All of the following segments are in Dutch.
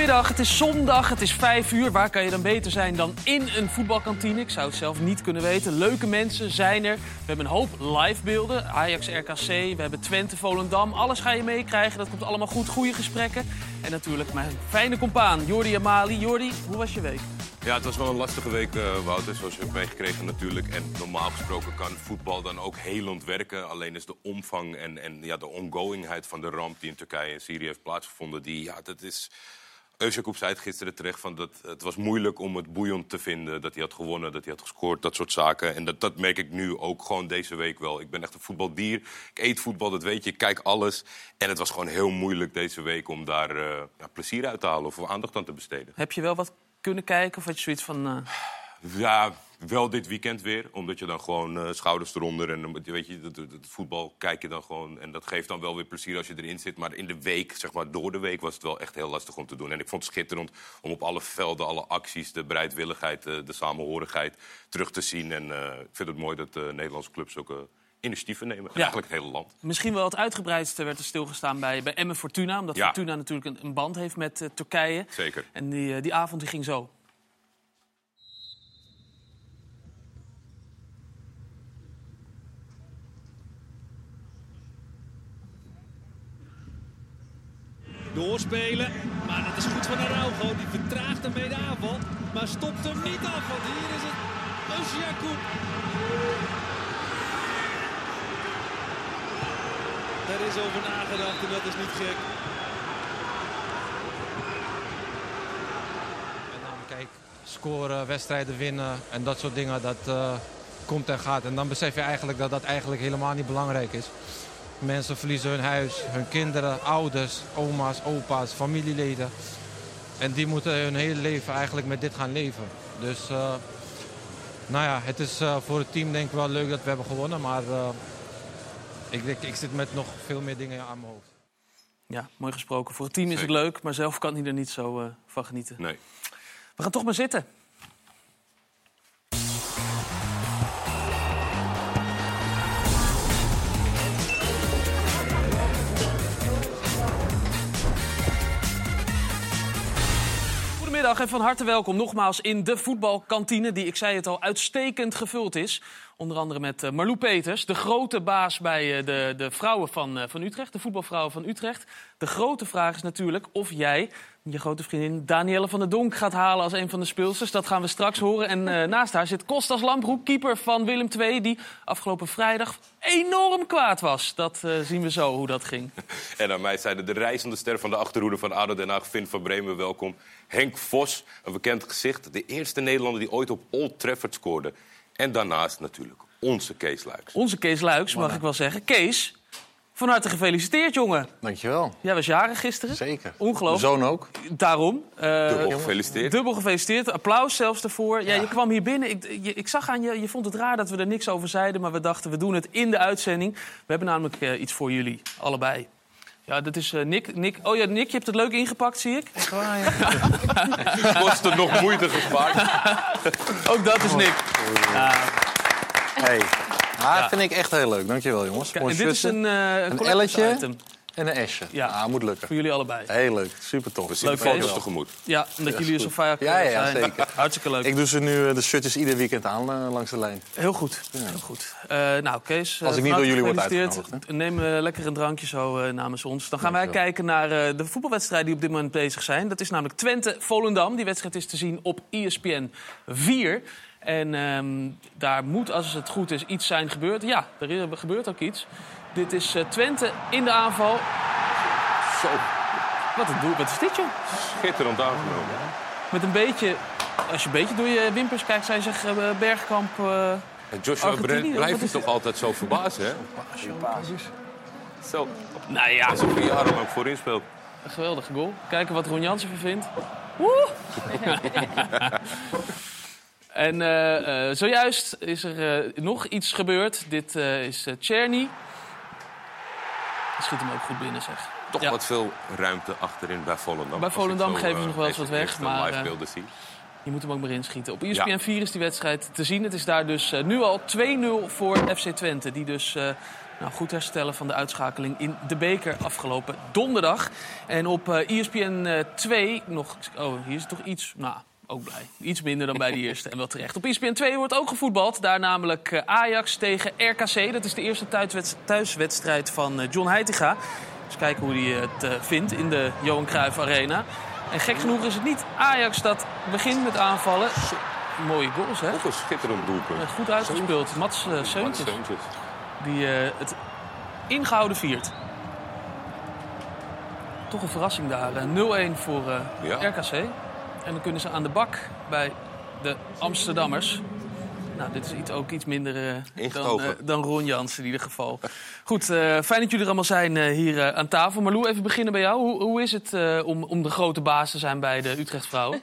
Goedemiddag, het is zondag, het is 5 uur. Waar kan je dan beter zijn dan in een voetbalkantine? Ik zou het zelf niet kunnen weten. Leuke mensen zijn er. We hebben een hoop livebeelden. Ajax, RKC, we hebben Twente, Volendam. Alles ga je meekrijgen, dat komt allemaal goed. Goede gesprekken. En natuurlijk mijn fijne compaan Jordi Amali. Jordi, hoe was je week? Ja, het was wel een lastige week, uh, Wouter, zoals je hebt meegekregen natuurlijk. En normaal gesproken kan voetbal dan ook helend werken. Alleen is de omvang en, en ja, de ongoingheid van de ramp die in Turkije en Syrië heeft plaatsgevonden... Die, ja, dat is... Eusjakub zei het gisteren terecht, van dat het was moeilijk om het boeiend te vinden. Dat hij had gewonnen, dat hij had gescoord, dat soort zaken. En dat, dat merk ik nu ook gewoon deze week wel. Ik ben echt een voetbaldier. Ik eet voetbal, dat weet je. Ik kijk alles. En het was gewoon heel moeilijk deze week om daar uh, ja, plezier uit te halen of aandacht aan te besteden. Heb je wel wat kunnen kijken of had je zoiets van... Uh... Ja, wel dit weekend weer. Omdat je dan gewoon uh, schouders eronder en weet je, het, het, voetbal kijk je dan gewoon. En dat geeft dan wel weer plezier als je erin zit. Maar in de week, zeg maar door de week, was het wel echt heel lastig om te doen. En ik vond het schitterend om op alle velden, alle acties, de bereidwilligheid, de, de samenhorigheid terug te zien. En uh, ik vind het mooi dat de Nederlandse clubs ook. Initiatieven nemen. Ja. Eigenlijk het hele land. Misschien wel het uitgebreidste werd er stilgestaan bij, bij Emmen Fortuna. Omdat ja. Fortuna natuurlijk een, een, band heeft met uh, Turkije. Zeker. En die, uh, die avond die ging zo. Doorspelen, maar dat is goed van Araujo. Die vertraagt ermee de aanval, maar stopt hem niet af. Want hier is het Osjakoub. Daar is over nagedacht en dat is niet gek. En dan kijk, scoren, wedstrijden winnen en dat soort dingen, dat uh, komt en gaat. En dan besef je eigenlijk dat dat eigenlijk helemaal niet belangrijk is. Mensen verliezen hun huis, hun kinderen, ouders, oma's, opa's, familieleden. En die moeten hun hele leven eigenlijk met dit gaan leven. Dus uh, nou ja, het is uh, voor het team denk ik wel leuk dat we hebben gewonnen. Maar uh, ik, ik, ik, zit met nog veel meer dingen aan mijn hoofd. Ja, mooi gesproken. Voor het team is het leuk, maar zelf kan hij er niet zo uh, van genieten. Nee. We gaan toch maar zitten. Goedemiddag en van harte welkom nogmaals in de voetbalkantine... die, ik zei het al, uitstekend gevuld is. Onder andere met uh, Marlou Peters, de grote baas bij uh, de, de vrouwen van, uh, van Utrecht. De voetbalvrouwen van Utrecht. De grote vraag is natuurlijk of jij je grote vriendin Danielle van der Donk gaat halen als een van de speelsters. Dat gaan we straks horen. En naast haar zit Kostas Lambroek, keeper van Willem II... die afgelopen vrijdag enorm kwaad was. Dat zien we zo, hoe dat ging. En aan mij zeiden de reizende ster van de achterhoede van ADO Den Haag... Vin van Bremen, welkom. Henk Vos, een bekend gezicht. De eerste Nederlander die ooit op Old Trafford scoorde. En daarnaast natuurlijk onze Kees Luiks. Onze Kees Luiks, mag ik wel zeggen. Kees, van harte gefeliciteerd, jongen. Dankjewel. Jij was jarig gisteren. Zeker. Ongelooflijk. Mijn zoon ook. Daarom. Uh, dubbel gefeliciteerd. Dubbel gefeliciteerd. Applaus zelfs ervoor. Ja. ja je kwam hier binnen. Ik, je, ik, zag aan je, je vond het raar dat we er niks over zeiden... maar we dachten, we doen het in de uitzending. We hebben namelijk uh, iets voor jullie, allebei. Ja, dat is uh, Nick. Nick. Oh ja, Nick, je hebt het leuk ingepakt, zie ik. Echt waar, ja. Kost het nog moeite gespaard. Ook dat is Nick. Ja. Hey. Ah, ja. vind ik echt heel leuk. Dankjewel, jongens. Kijk, en dit is een, uh, een elletje en een esje. Ja, ah, moet lukken. Voor jullie allebei. Heel leuk. Super tof. We zien foto's tegemoet. Ja, omdat jullie zo vaak ja, ja, zijn. Zeker. Hartstikke leuk. Ik doe ze nu de shirtjes ieder weekend aan uh, langs de lijn. Heel goed. Ja. Heel goed. Uh, nou, Kees, Als ik niet door jullie word uitgenodigd. Neem uh, lekker een drankje zo namens ons. Dan gaan wij kijken naar de voetbalwedstrijden die op dit moment bezig zijn. Dat is namelijk Twente-Volendam. Die wedstrijd is te zien op ESPN 4. En um, daar moet, als het goed is, iets zijn gebeurd. Ja, er gebeurt ook iets. Dit is uh, Twente in de aanval. Zo. Wat een doel. Wat is dit, joh? Schitterend aangenomen. Met een beetje... Als je een beetje door je wimpers kijkt, zijn ze uh, Bergkamp... Uh, Joshua Brent blijft het toch altijd zo verbazen, hè? Zo. Nou ja. Alsof hij jaren lang voorin speelt. Een geweldige goal. Kijken wat Ron Jansen vindt. Woe! En uh, uh, zojuist is er uh, nog iets gebeurd. Dit is Czerny. Die schiet hem ook goed binnen, zeg. Toch ja. wat veel ruimte achterin bij Volendam. Bij Volendam geven ze nog wel eens wat weg. Maar zien. je moet hem ook maar inschieten. Op ESPN ja. 4 is die wedstrijd te zien. Het is daar dus nu al 2-0 voor FC Twente. Die dus Nou, goed herstellen van de uitschakeling in de beker afgelopen donderdag. En op eh ESPN eh, 2 nog... Oh, hier is toch iets... Nou, ook blij. Iets minder dan bij de eerste en wel terecht. Op ESPN 2 wordt ook gevoetbald. Daar namelijk eh, Ajax tegen RKC. Dat is de eerste thuiswedst- thuiswedstrijd van eh, John Heitinga. Dus kijken hoe hij het eh, vindt in de Johan Cruijff Arena. En gek genoeg is het niet Ajax dat begint met aanvallen. Mooie goals, hè? Ook een schitterend doelpunt. Goed uitgespeeld. Mats Seuntjes, Steuntjes. die het ingehouden viert. Toch een verrassing daar. eh, 0-1 voor Ja. RKC. En dan kunnen ze aan de bak bij de Amsterdammers. Nou, dit is iets, ook iets minder eh, dan, eh, dan Ron Jans in ieder geval. Goed, eh, fijn dat jullie er allemaal zijn eh, hier aan tafel. Marlou, even beginnen bij jou. Hoe, hoe is het eh, om, om de grote baas te zijn bij de Utrecht Vrouwen?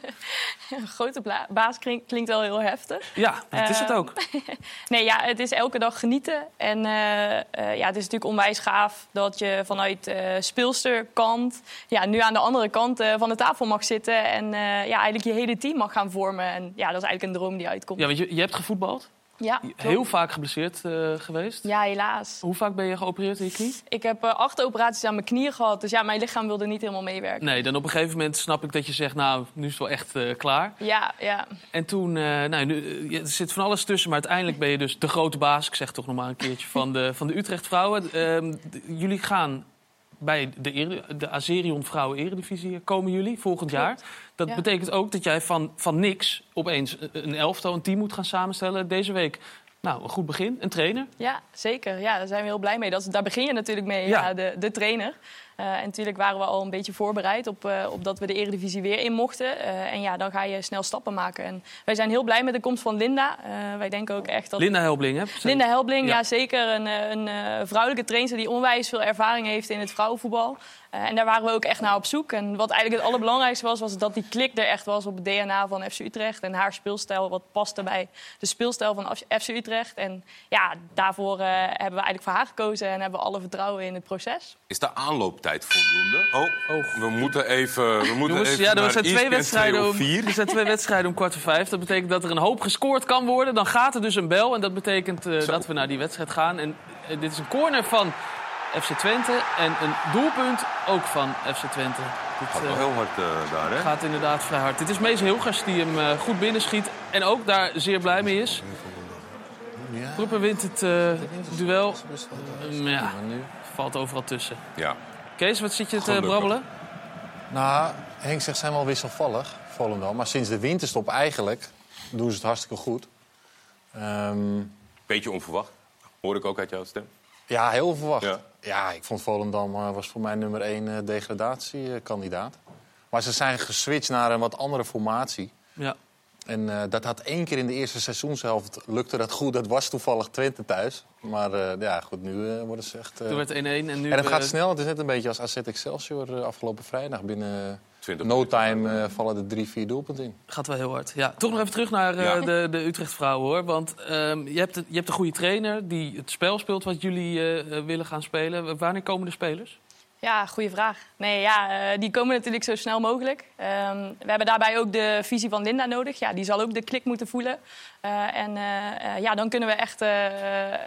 Een grote baas klink- klinkt wel heel heftig. Ja, dat is het ook. Nee, ja, het is elke dag genieten. En eh, eh, ja, het is natuurlijk onwijs gaaf dat je vanuit eh speelsterkant... Ja, nu aan de andere kant eh, van de tafel mag zitten... en eh, ja, eigenlijk je hele team mag gaan vormen. En ja, dat is eigenlijk een droom die uitkomt. Ja, want je, je hebt gevoetbald. Ja, Heel vaak geblesseerd eh, geweest. Ja, helaas. Hoe vaak ben je geopereerd in je knie? Ik heb eh, acht operaties aan mijn knieën gehad. Dus ja, mijn lichaam wilde niet helemaal meewerken. Nee, dan op een gegeven moment snap ik dat je zegt, nou, nu is het wel echt eh, klaar. Ja, ja. En toen, nou, nu, er zit van alles tussen, maar uiteindelijk ben je dus de grote baas, ik zeg toch nog maar een keertje, van de, van de Utrecht Vrouwen. Ehm, jullie gaan bij de, de Azerion Vrouwen Eredivisie komen jullie volgend Klopt. jaar. Dat Ja. betekent ook dat jij van, van niks opeens een elftal, een team moet gaan samenstellen deze week. Nou, een goed begin, een trainer. Ja, zeker. Ja, daar zijn we heel blij mee. Dat, daar begin je natuurlijk mee, Ja. ja. de, de trainer. Eh, en natuurlijk waren we al een beetje voorbereid op, eh, op dat we de Eredivisie weer in mochten. Eh, en ja, dan ga je snel stappen maken. En wij zijn heel blij met de komst van Linda. Wij denken ook echt dat... Linda Helbling, hè? Linda Helbling, Ja. ja. zeker. Een, een vrouwelijke trainer die onwijs veel ervaring heeft in het vrouwenvoetbal. Eh, en daar waren we ook echt naar op zoek. En wat eigenlijk het allerbelangrijkste was, was dat die klik er echt was op het DNA van FC Utrecht. En haar speelstijl, wat paste bij de speelstijl van FC Utrecht. En ja, daarvoor eh, hebben we eigenlijk voor haar gekozen en hebben we alle vertrouwen in het proces. Is de aanlooptijd voldoende? Oh, we moeten even, we moeten Jongens, even ja, er naar zijn twee wedstrijden om, vier. er zijn twee wedstrijden om kwart voor vijf. Dat betekent dat er een hoop gescoord kan worden. Dan gaat er dus een bel en dat betekent eh, dat we naar die wedstrijd gaan. En dit is een corner van FC Twente en een doelpunt ook van FC Twente. Dit, Gaat eh, wel heel hard eh, daar, hè? gaat inderdaad vrij hard. Dit is Mees Hilgers die hem eh, goed binnenschiet en ook daar zeer blij mee is. Proeper wint het eh, duel. Mm, ja, valt overal tussen. Ja. Kees, wat zit je te brabbelen? Nou, Henk zegt zijn wel wisselvallig, Volendam. Maar sinds de winterstop eigenlijk doen ze het hartstikke goed. Ehm, Beetje onverwacht. Hoor ik ook uit jouw stem. ja, heel verwacht. Ja. Ja. ik vond Volendam eh, was voor mij nummer één eh, degradatiekandidaat. Maar ze zijn geswitcht naar een wat andere formatie. Ja. En eh, dat had één keer in de eerste seizoenshelft lukte dat goed. Dat was toevallig Twente thuis. Maar ja, goed, nu worden ze echt... Toen werd 1-1 en nu... en het gaat snel. Het is net een beetje als AZ Excelsior afgelopen vrijdag. Binnen 20 no time eh, vallen er drie, vier doelpunten in. Gaat wel heel hard. Ja, toch nog even terug naar eh, Ja. de, de Utrecht vrouwen hoor. Want ehm, je, hebt, een- je hebt een goede trainer die het spel speelt wat jullie eh, eh, willen gaan spelen. Wanneer komen de spelers? Ja, goede vraag. Nee, ja, eh, die komen natuurlijk zo snel mogelijk. Ehm, we hebben daarbij ook de visie van Linda nodig. Ja, die zal ook de klik moeten voelen. Eh, en eh, eh, ja, dan kunnen we echt eh,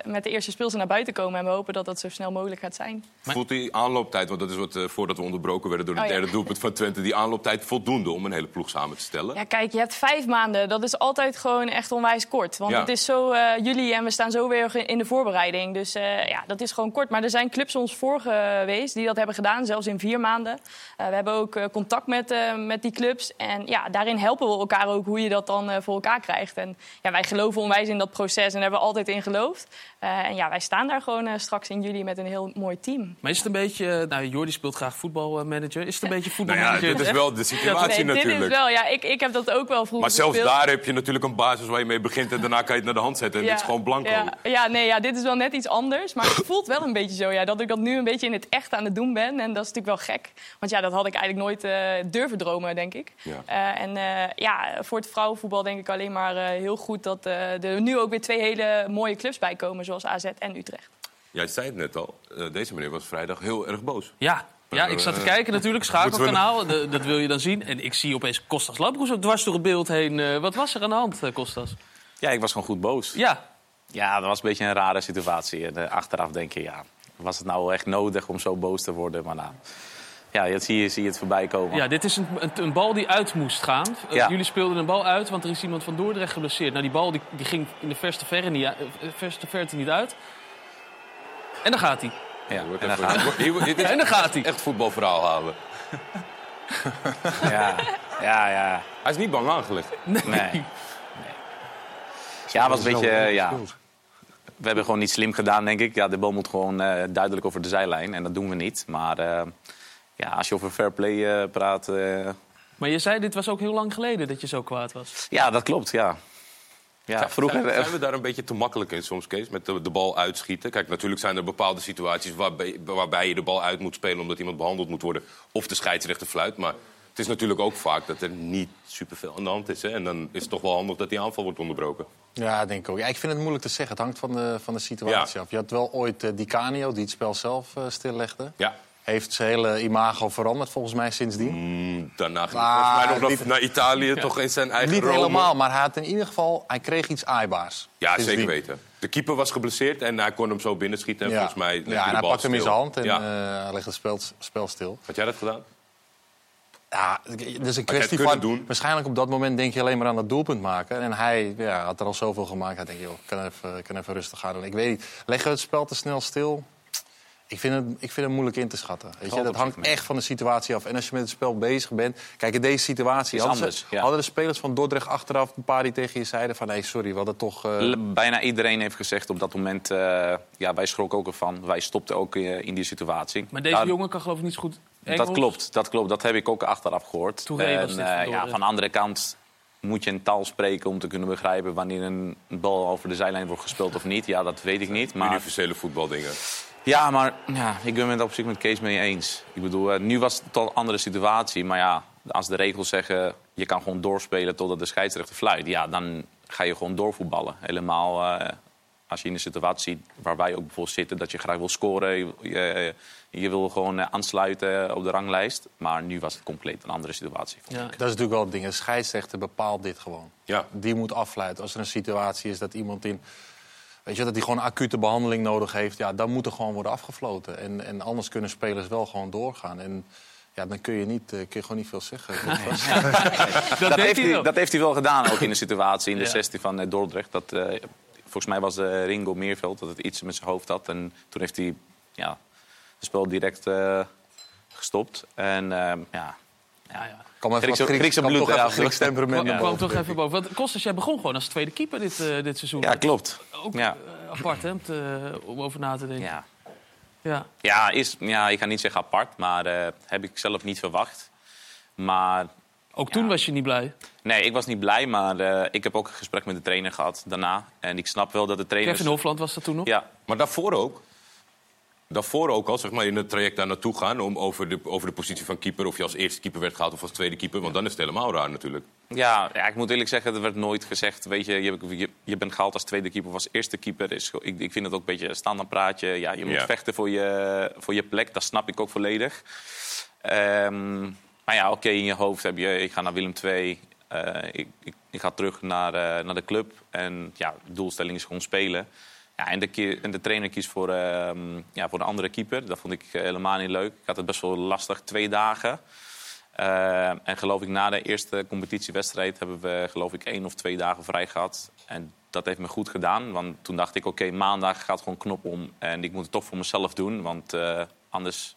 met de eerste speelster naar buiten komen. En we hopen dat dat zo snel mogelijk gaat zijn. Voelt die aanlooptijd, want dat is wat eh, voordat we onderbroken werden door het Oh, ja. derde doelpunt van Twente, die aanlooptijd voldoende om een hele ploeg samen te stellen? Ja, kijk, je hebt vijf maanden. Dat is altijd gewoon echt onwijs kort. Want Ja. het is zo eh, juli en we staan zo weer in de voorbereiding. Dus eh, ja, dat is gewoon kort. Maar er zijn clubs ons voor geweest die dat hebben gedaan, zelfs in vier maanden. Eh, we hebben ook eh, contact met, eh, met die clubs. En ja, daarin helpen we elkaar ook hoe je dat dan voor elkaar krijgt. En ja, wij geloven onwijs in dat proces en hebben altijd in geloofd. Eh, en ja, wij staan daar gewoon eh, straks in juli met een heel mooi team. Maar is het een beetje... eh, Nou, Jordi speelt graag voetbalmanager. Is het een beetje Nou ja, voetbalmanager? dit is wel de situatie nee, dit natuurlijk. is wel, ja, ik, ik heb dat ook wel vroeger Maar zelfs gespeeld. daar heb je natuurlijk een basis waar je mee begint en daarna kan je het naar de hand zetten. En dit is gewoon blanco. Ja, ja, nee, ja, dit is wel net iets anders. Maar het voelt wel een beetje zo ja, dat ik dat nu een beetje in het echt aan het doen ben. En dat is natuurlijk wel gek. Want ja, dat had ik eigenlijk nooit eh, durven dromen, denk ik. Ja. Eh, en eh, ja, voor het vrouwenvoetbal denk ik alleen maar eh, heel goed dat eh, er nu ook weer twee hele mooie clubs bij komen, zoals AZ en Utrecht. Jij zei het net al, eh, deze meneer was vrijdag heel erg boos. Ja. Ja, ik zat te Eh, kijken natuurlijk, schakelkanaal. Dat wil je dan zien. En ik zie opeens Kostas Labroes ook dwars door het beeld heen. Eh, wat was er aan de hand, eh, Kostas? Ja, ik was gewoon goed boos. Ja, Ja, dat was een beetje een rare situatie. En, eh, achteraf denk je, ja, was het nou echt nodig om zo boos te worden? Maar nou, ja, jetzt zie je, zie je het voorbij komen. Ja, dit is een, een, een bal die uit moest gaan. Eh, Ja. Jullie speelden een bal uit, want er is iemand van Dordrecht geblesseerd. Nou, die bal die, die ging in de verste, verre niet, u- eh, verste verte niet uit. En dan gaat hij. Ja, en dan even- gaat- Hier wordt- Dit is En dan gaat hij. echt voetbalverhaal halen. ja, ja, ja. Hij is niet bang aangelegd. Nee. nee. Ja, was een beetje, ja. We hebben gewoon niet slim gedaan, denk ik. Ja, de bal moet gewoon eh, duidelijk over de zijlijn. En dat doen we niet. Maar eh, ja, als je over fair play eh, praat... eh, Maar je zei, dit was ook heel lang geleden dat je zo kwaad was. ja, dat klopt, ja. Ja, vroeger... Zijn, eh, zijn we daar een beetje te makkelijk in soms, Kees? Met de, de bal uitschieten. Kijk, natuurlijk zijn er bepaalde situaties waarbij, waarbij je de bal uit moet spelen omdat iemand behandeld moet worden. Of de scheidsrechter fluit. Maar het is natuurlijk ook vaak dat er niet superveel aan de hand is. Hè? En dan is het toch wel handig dat die aanval wordt onderbroken. Ja, denk ik ook. Ja, ik vind het moeilijk te zeggen. Het hangt van de, van de situatie Ja. af. Je had wel ooit eh, Di Canio, die het spel zelf stillegde. Ja. Heeft zijn hele imago veranderd volgens mij sindsdien. Mm, daarna ging hij volgens mij nog niet- naar, Italië, toch in zijn eigen Niet Rome. helemaal, maar hij had in ieder geval... Hij kreeg iets aaibaars. Ja, zeker weten. De keeper was geblesseerd en hij kon hem zo binnenschieten. En Ja, volgens mij ja en hij pakte hem in zijn hand en Ja. hij legde het spel, spel stil. Had jij dat gedaan? Ja, is een kwestie van... doen? Waarschijnlijk op dat moment denk je alleen maar aan dat doelpunt maken. En hij ja, had er al zoveel gemaakt. Hij denkt, joh, ik kan even, kan even rustig gaan doen. Ik weet niet, leggen we het spel te snel stil? Ik vind het, ik vind het moeilijk in te schatten. Weet je? Dat hangt echt van de situatie af. En als je met het spel bezig bent... Kijk, in deze situatie Is hadden, ze- anders, ja. hadden de spelers van Dordrecht achteraf... een paar die tegen je zeiden van... nee, sorry, we hadden toch... eh, Bijna iedereen heeft gezegd op dat moment... eh, ja, wij schrokken ook ervan. Wij stopten ook eh, in die situatie. Maar deze Ja, jongen kan geloof ik niet zo goed Engels. Dat klopt, dat klopt. Dat heb ik ook achteraf gehoord. En, dit van ja, van de andere kant moet je een taal spreken om te kunnen begrijpen wanneer een bal over de zijlijn wordt gespeeld of niet. Ja, dat weet ik niet. Maar, Universele voetbaldingen. Ja, maar ja, ik ben het op zich met Kees mee eens. Ik bedoel, eh, nu was het een andere situatie. Maar ja, als de regels zeggen je kan gewoon doorspelen totdat de scheidsrechter fluit. Ja, dan ga je gewoon doorvoetballen. Helemaal eh, als je in een situatie ziet waar wij ook bijvoorbeeld zitten... dat je graag wil scoren, je, je, je wil gewoon eh, aansluiten op de ranglijst. Maar nu was het compleet een andere situatie. vond Ja. ik. Dat is natuurlijk wel het ding. Een scheidsrechter bepaalt dit gewoon. Ja. Die moet afluiten. Als er een situatie is dat iemand in... Weet je, dat hij gewoon acute behandeling nodig heeft... Ja, dan moet er gewoon worden afgefloten. En, en anders kunnen spelers wel gewoon doorgaan. En ja, dan kun je, niet, eh, kun je gewoon niet veel zeggen. Dat, heeft hij dat heeft hij wel gedaan, ook in de situatie in de Ja. 16 van eh, Dordrecht. Dat, eh, volgens mij was eh, Ringo Meerveld dat het iets met zijn hoofd had. En toen heeft hij ja, het spel direct eh, gestopt. En eh, ja, Ja, ja. Kom even Griekse- wat Grieks, Griekse bloed, toch even ja. Grieks temperament Kwam, toch even boven. Want Kostas, jij begon gewoon als tweede keeper dit, eh, dit seizoen. ja klopt. Ook Ja. eh, apart, hè, om, te- om over na te denken. Ja. Ja. Ja, is, ja, ik ga niet zeggen apart, maar eh, heb ik zelf niet verwacht. Maar Ook toen was je niet blij. nee, ik was niet blij, maar eh, ik heb ook een gesprek met de trainer gehad daarna. En ik snap wel dat de trainer... Kevin Hofland was dat toen nog. Ja, Maar daarvoor ook. Daarvoor ook al, zeg maar, in het traject daar naartoe gaan... om over de, over de positie van keeper, of je als eerste keeper werd gehaald... of als tweede keeper, want dan is het helemaal raar natuurlijk. Ja, ja, ik moet eerlijk zeggen, er werd nooit gezegd... weet je, je, je, je bent gehaald als tweede keeper of als eerste keeper. Is, ik, ik vind het ook een beetje een standaard praatje. Ja, je moet Ja. vechten voor je, voor je plek, dat snap ik ook volledig. Ehm, maar ja, oké, in je hoofd heb je... ik ga naar Willem II, eh, ik, ik, ik ga terug naar, eh, naar de club. En ja, de doelstelling is gewoon spelen. En, de, trainer kiest voor, ehm, ja, voor een andere keeper. Dat vond ik eh, helemaal niet leuk. Ik had het best wel lastig, twee dagen. Eh, en geloof ik, na de eerste competitiewedstrijd hebben we geloof ik één of twee dagen vrij gehad. En dat heeft me goed gedaan. Want toen dacht ik, oké, maandag gaat gewoon knop om. En ik moet het toch voor mezelf doen. Want eh, anders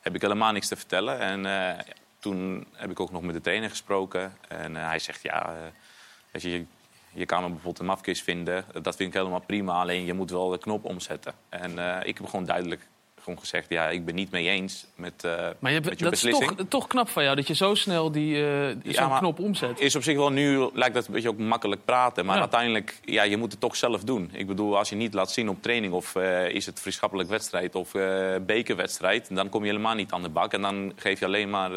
heb ik helemaal niks te vertellen. En eh, toen heb ik ook nog met de trainer gesproken. En hij zegt, ja, weet je, je- kan me bijvoorbeeld een mafkist vinden. Dat vind ik helemaal prima. Alleen je moet wel de knop omzetten. En eh, ik heb gewoon duidelijk gewoon gezegd, ja, ik ben niet mee eens met, eh Maar je, met je dat is toch, toch knap van jou, dat je zo snel die, eh zo'n knop omzet. Is op zich wel nu, lijkt dat een beetje ook makkelijk praten. Maar Ja. uiteindelijk, ja, je moet het toch zelf doen. Ik bedoel, als je niet laat zien op training... of is het vriendschappelijk wedstrijd of bekerwedstrijd... dan kom je helemaal niet aan de bak. En dan geef je alleen maar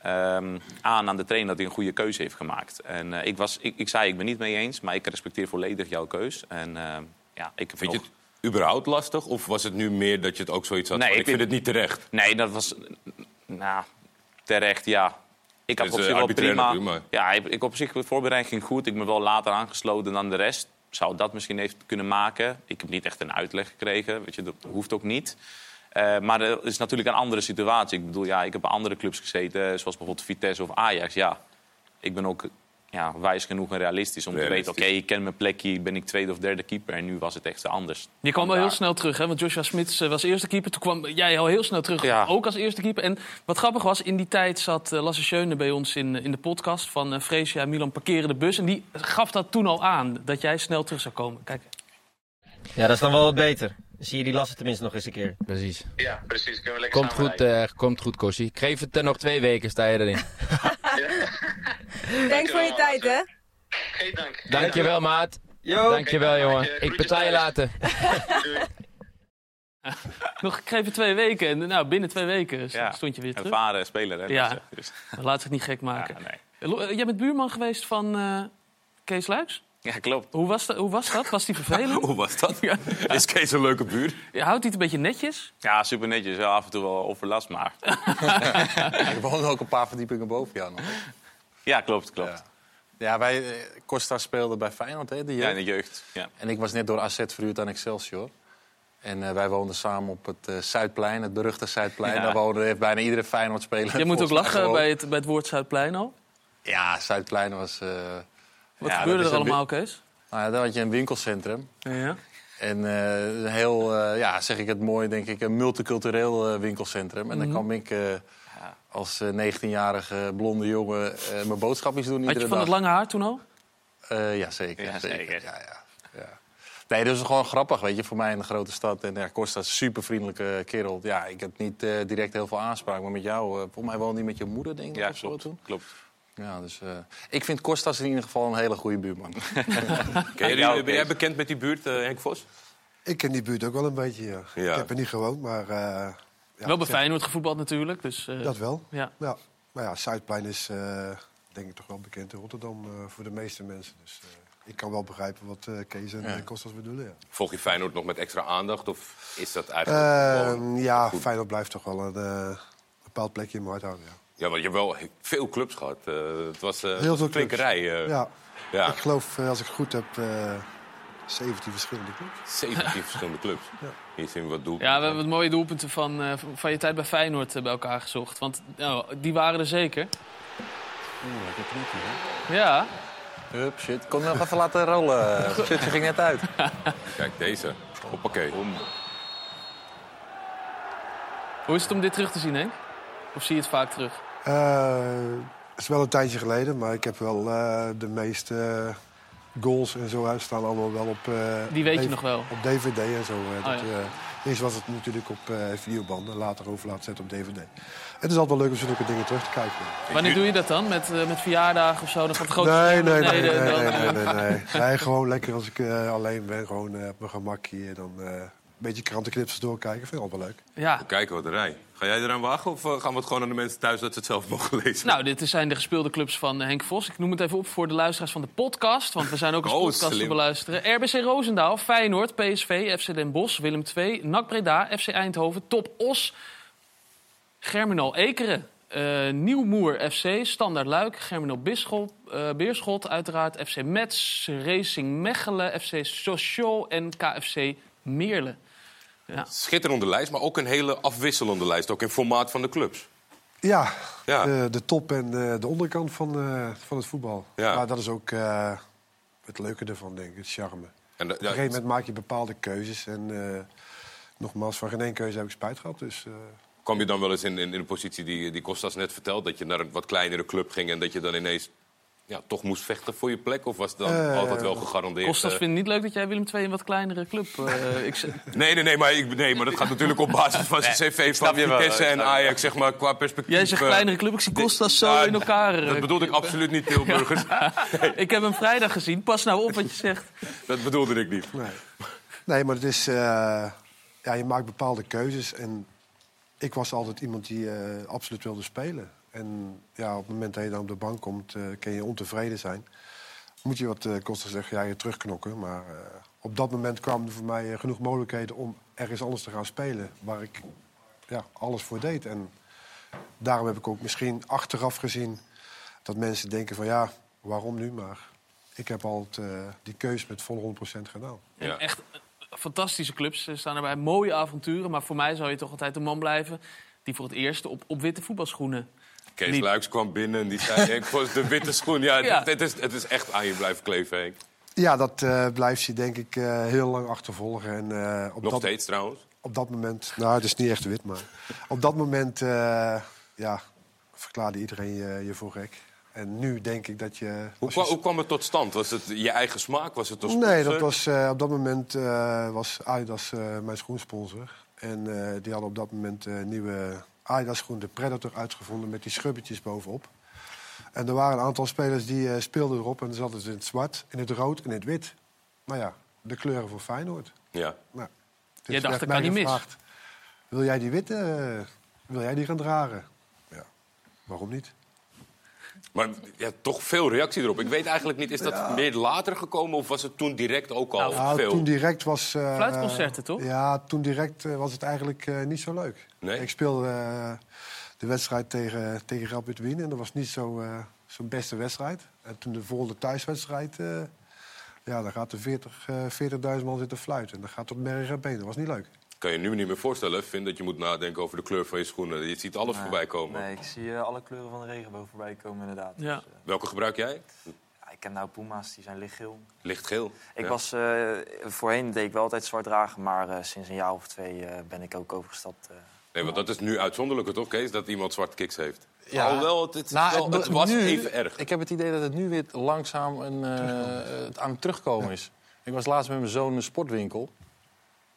eh, ehm, aan aan de trainer dat hij een goede keuze heeft gemaakt. En eh, ik, was, ik, ik zei, ik ben niet mee eens, maar ik respecteer volledig jouw keus. En eh, ja, ik Vind je het überhaupt lastig? Of was het nu meer dat je het ook zoiets had Nee, van, ik vind het niet terecht? Nee, dat was nou, terecht, ja. Ik heb op is, zich eh, wel prima. Ja, ik, ik op zich de voorbereiding ging goed. Ik ben wel later aangesloten dan de rest. zou dat misschien heeft kunnen maken. Ik heb niet echt een uitleg gekregen, weet je, dat hoeft ook niet. Eh, maar er is natuurlijk een andere situatie. Ik bedoel, ja, ik heb bij andere clubs gezeten, zoals bijvoorbeeld Vitesse of Ajax. Ja, ik ben ook ja, wijs genoeg en realistisch om te weten... Oké, ik ken mijn plekje, ben ik tweede of derde keeper... en nu was het echt anders. Je kwam wel heel snel terug, hè? want Joshua Smits eh, was eerste keeper. Toen kwam jij al heel snel terug, Ja. ook als eerste keeper. En wat grappig was, in die tijd zat eh, Lasse Schöne bij ons in, in de podcast... van uh, Freesia Milan parkeren de bus. En die gaf dat toen al aan, dat jij snel terug zou komen. Kijk, Ja, dat is dan wel wat beter. Zie je die lasten tenminste nog eens een keer. Precies. Ja, precies. Kunnen we lekker Komt goed, eh komt goed, Kossi. Ik geef het er nog twee weken, sta je erin. Dank voor je tijd, hè? Geen dank. Dankjewel, maat. Dankjewel, jongen. Ik betaal je later. nog, ik geef je twee weken. En nou, binnen twee weken Ja, stond je weer terug. Ervaren speler, hè? Ja. Dus, eh, dus- Laat zich niet gek maken. ja, nee. Eh, Jij bent buurman geweest van eh, Kees Luiks? Ja, klopt. Hoe was, dat, hoe was dat? Was die vervelend? Hoe was dat? Ja. Is Kees een leuke buurt? Ja, Houdt hij het een beetje netjes? Ja, super netjes. Wel af en toe wel overlast, maar... Ik woon ook een paar verdiepingen boven jou nog. Ja, klopt, klopt. Ja. Ja, wij, eh, Costa speelde bij Feyenoord, hè, de Ja, jeugd. in de jeugd. Ja. En ik was net door AZ verhuurd aan Excelsior. En eh, wij woonden samen op het eh, Zuidplein, het beruchte Zuidplein. Ja. Daar woonde heeft bijna iedere Feyenoord-speler. Jij moet ook lachen bij het, bij het woord Zuidplein al. Ja, Zuidplein was... eh, Wat Ja, gebeurde er allemaal, Kees? nou ja, daar had je een winkelcentrum. Ja. En eh, een heel, eh, ja, zeg ik het mooi, denk ik, een multicultureel eh, winkelcentrum. En dan Mhm. kwam ik als eh, 19-jarige blonde jongen mijn boodschapjes doen Had je van dag. het lange haar toen al? Ja, zeker. Ja, zeker. zeker. Ja, ja, ja. Nee, dat is gewoon grappig, weet je, voor mij in de grote stad. En ja, Costa is een super vriendelijke kerel. Ja, ik heb niet direct heel veel aanspraak, maar met jou, volgens mij woonde hij met je moeder, denk ik, Ja, of zo toen. klopt. Ja, dus eh, ik vind Costas in ieder geval een hele goede buurman. Ken ben jij bekend met die buurt, eh, Henk Vos? Ik ken die buurt ook wel een beetje, ja. Ja. Ik heb er niet gewoond, maar... eh, ja, wel bij Feyenoord gevoetbald natuurlijk. Dus, eh, Dat wel, Ja. ja. Maar ja, Zuidplein is eh, denk ik toch wel bekend in Rotterdam eh, voor de meeste mensen. Dus eh, ik kan wel begrijpen wat eh, Kees en Ja. Kostas bedoelen, ja. Volg je Feyenoord nog met extra aandacht? Of is dat eigenlijk Ehm, ja, goed? Feyenoord blijft toch wel een bepaald plekje in mijn hart houden, ja. Ja, want je hebt wel veel clubs gehad. Eh, het was eh, Heel veel een flinke clubs. rij. eh. ja. ja. Ik geloof, als ik het goed heb, eh 17 verschillende clubs. 17 verschillende clubs. Ja. Hier zien we wat doel. Ja, we hebben wat mooie doelpunten van, eh, van je tijd bij Feyenoord bij elkaar gezocht. Want nou, die waren er zeker. Ja, Hup, shit. Kon nog even laten rollen. Shit, die ging net uit. Kijk, deze. Hoppakee. hoe is het om dit terug te zien, Henk? Of zie je het vaak terug? Eh, Het is wel een tijdje geleden, maar ik heb wel eh, de meeste eh, goals en zo uitstaan allemaal wel op... eh, Die weet je nog wel. Op DVD en zo. eh, dat, ja. eh, eerst was het natuurlijk op eh, videobanden, later over laten zetten op DVD. Het is altijd wel leuk om zulke dingen terug te kijken. Wanneer doe je dat dan? Met, eh, met verjaardagen of zo? Dan gaat het grote Nee, nee, nee, nee, nee, nee, eh, nee, nee. Nee, gewoon lekker als ik eh, alleen ben, gewoon eh, op mijn gemakje. Dan eh, beetje krantenknipsels doorkijken, vind ik wel leuk. Ja, Kijken wat een rij. Ga jij eraan wagen of eh, gaan we het gewoon aan de mensen thuis dat ze het zelf mogen lezen? nou, dit zijn de gespeelde clubs van eh, Henk Vos. Ik noem het even op voor de luisteraars van de podcast. Want we zijn ook als Oh, podcast te beluisteren. RBC Roosendaal, Feyenoord, PSV, FC Den Bosch, Willem II, NAC Breda, FC Eindhoven, Top Os, Germinal Ekeren. eh Nieuwmoer FC, Standaard Luik, Germinal Bisschop, eh, Beerschot uiteraard, FC Metz, Racing Mechelen, FC Sochaux en KFC Meerle. Ja. Schitterende lijst, maar ook een hele afwisselende lijst. Ook in formaat van de clubs. Ja, Ja. De, de top en eh, de onderkant van, eh, van het voetbal. Ja. Maar dat is ook eh, het leuke ervan, denk ik, het charme. En, Op een gegeven moment maak je bepaalde keuzes. En eh, nogmaals, van geen één keuze heb ik spijt gehad. Dus eh, kwam je dan wel eens in, in, in de positie die, die Kostas net vertelt... dat je naar een wat kleinere club ging en dat je dan ineens ja, toch moest vechten voor je plek? Of was het dan Eh, altijd wel gegarandeerd? Kostas eh, vindt het niet leuk dat jij Willem II een wat kleinere club... eh, ik, Nee, nee, nee, maar, ik, nee, maar dat gaat natuurlijk op basis van zijn cv van Vitesse en Ajax, zeg maar, qua perspectief. Jij zegt kleinere club, ik zie Kostas zo in elkaar. Dat bedoelde ik absoluut niet, Tilburgers. Ik heb hem vrijdag gezien. Pas nou op wat je zegt. dat bedoelde ik niet. nee. nee, maar het is, eh, ja, je maakt bepaalde keuzes. En ik was altijd iemand die eh, absoluut wilde spelen. En ja, op het moment dat je dan op de bank komt, eh kun je ontevreden zijn. Moet je wat uh, kosten zeggen, ja, je terugknokken. Maar eh, op dat moment kwamen er voor mij eh, genoeg mogelijkheden om ergens anders te gaan spelen. Waar ik ja, alles voor deed. En daarom heb ik ook misschien achteraf gezien dat mensen denken van ja, waarom nu? Maar ik heb altijd eh, die keus met volle 100% gedaan. En Echt eh, fantastische clubs eh, staan erbij. Mooie avonturen. Maar voor mij zou je toch altijd een man blijven... die voor het eerst op, op witte voetbalschoenen... Kees liep. Luiks kwam binnen en die zei... Voor de witte schoen. Ja, Ja. Het, is, het is echt aan je blijven kleven, Henk. Ja, dat eh, blijft je denk ik eh, heel lang achtervolgen. En, eh, op Nog dat, steeds trouwens. Op dat moment, nou het is niet echt wit, maar op dat moment eh, ja, verklaarde iedereen je, je voor gek. En nu denk ik dat je... Hoe, je- kwam het tot stand? Was het je eigen smaak? Was het een Nee, dat was, eh, op dat moment eh, was Adidas eh, mijn schoensponsor. En eh, die hadden op dat moment een nieuwe Adidas schoen, de Predator, uitgevonden met die schubbertjes bovenop. En er waren een aantal spelers die eh, speelden erop en dan zaten ze in het zwart, in het rood en in het wit. Nou ja, de kleuren voor Feyenoord. Ja. Nou, dus Jij dacht, dat kan niet mis. Wil jij die witte, eh, wil jij die gaan dragen? Ja, waarom niet? Maar ja, toch veel reactie erop. Ik weet eigenlijk niet, is dat meer later gekomen of was het toen direct ook al Nou, veel? toen direct was... eh, Fluitconcerten, toch? Ja, toen direct eh, was het eigenlijk eh, niet zo leuk. Nee? Ik speelde de wedstrijd tegen, tegen Rapid Wien en dat was niet zo, eh, zo'n beste wedstrijd. En toen de volgende thuiswedstrijd, eh, ja, dan gaat er 40, eh 40.000 man zitten fluiten. En dan gaat het op merg en been. Dat was niet leuk. Kan je nu niet meer voorstellen, Vind dat je moet nadenken over de kleur van je schoenen. Je ziet alles voorbij komen. Nee, ik zie eh, alle kleuren van de regenboog voorbij komen inderdaad. Ja. Dus, eh, Welke gebruik jij? ja, ik ken nou Puma's, die zijn lichtgeel. Lichtgeel. Ik Ja. was, eh, voorheen deed ik wel altijd zwart dragen, maar eh, sinds een jaar of twee eh, ben ik ook overgestapt. eh. Nee, want dat is nu uitzonderlijker toch, Kees, dat iemand zwarte kiks heeft. Ja. Alhoewel, het, het, Nou, wel- het- het was nu- even erg. Ik heb het idee dat het nu weer langzaam een, eh, het aan het terugkomen is. Ik was laatst met mijn zoon in een sportwinkel.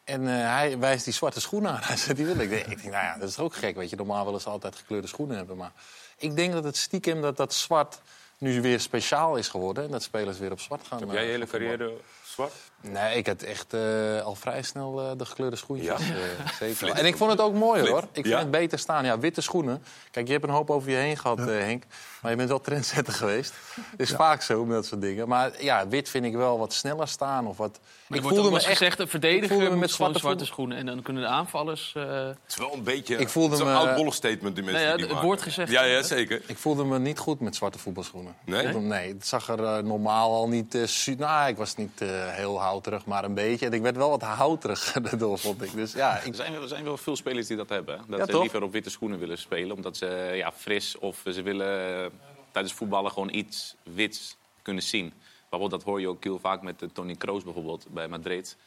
En eh, hij wijst die zwarte schoenen aan. Hij zegt, die wil ik. Ik denk, nou ja, dat is ook gek. Weet je, normaal willen ze altijd gekleurde schoenen hebben. Maar ik denk dat het stiekem dat dat zwart nu weer speciaal is geworden. En dat spelers weer op zwart gaan. Heb eh, jij je hele carrière zwart? Nee, ik had echt eh, al vrij snel eh, de gekleurde schoentjes. Ja. zeker. En ik vond het ook mooi hoor. Ik vind Ja? het beter staan. Ja, witte schoenen. Kijk, je hebt een hoop over je heen gehad, eh, Henk. Maar je bent wel trendsetter geweest. Het is vaak zo met dat soort dingen. Maar ja, wit vind ik wel wat sneller staan. Of wat... Maar ik wel eens echt- gezegd, een verdediger voelde me met zwarte zwarte schoenen. En dan kunnen de aanvallers... eh, Het is wel een beetje Ik voelde het is een me- oudbollig statement, die mensen Nou ja, die het maken. wordt gezegd, Ja, ja, zeker. Ik voelde me niet goed met zwarte voetbalschoenen. Nee? Nee, het zag er eh, normaal al niet... eh, su- nou, ik was niet eh, heel houterig, maar een beetje. En ik werd wel wat houterig daardoor, vond ik. Dus ja, ik, Er zijn, wel- er zijn wel veel spelers die dat hebben. hè. Dat Ja, ze toch? liever op witte schoenen willen spelen. Omdat ze ja, fris of ze willen tijdens voetballen gewoon iets wits kunnen zien. Bijvoorbeeld, dat hoor je ook heel vaak met eh, Tony Kroos bijvoorbeeld bij Madrid.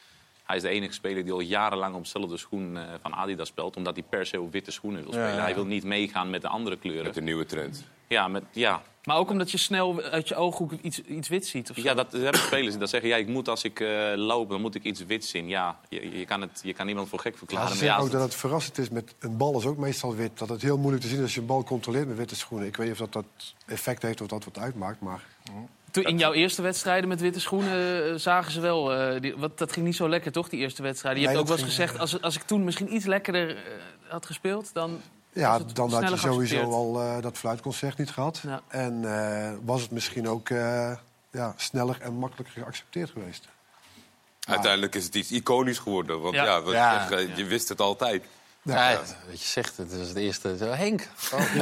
Hij is de enige speler die al jarenlang op dezelfde schoen eh, van Adidas speelt. Omdat hij per se op witte schoenen wil spelen. ja. Hij wil niet meegaan met de andere kleuren. Met de nieuwe trend. Ja, met, ja. Maar ook omdat je snel uit je ooghoek iets, iets wit ziet. Of zo. ja dat hebben spelers die dat zeggen. Ja, ik moet als ik eh, loop, dan moet ik iets wits zien. Ja, je, je, kan, het, je kan niemand voor gek Ja, verklaren. ze zeggen ja, ook dat het verrassend is met een bal is ook meestal wit. Dat het heel moeilijk te zien is als je een bal controleert met witte schoenen. Ik weet niet of dat, dat effect heeft of dat wat uitmaakt, maar... Toen in jouw eerste wedstrijden met witte schoenen eh, zagen ze wel... eh, die, wat, dat ging niet zo lekker, toch, die eerste wedstrijden? Je Nee, hebt ook wel eens gezegd, als, als ik toen misschien iets lekkerder eh, had gespeeld... dan Ja, dan had je sowieso al eh, dat fluitconcert niet gehad. Ja. En eh, was het misschien ook eh, ja, sneller en makkelijker geaccepteerd geweest. Uiteindelijk is het iets iconisch geworden. Want Ja. ja, je wist het altijd. Ja, wat je zegt, het is het eerste. Zo, Henk, oh,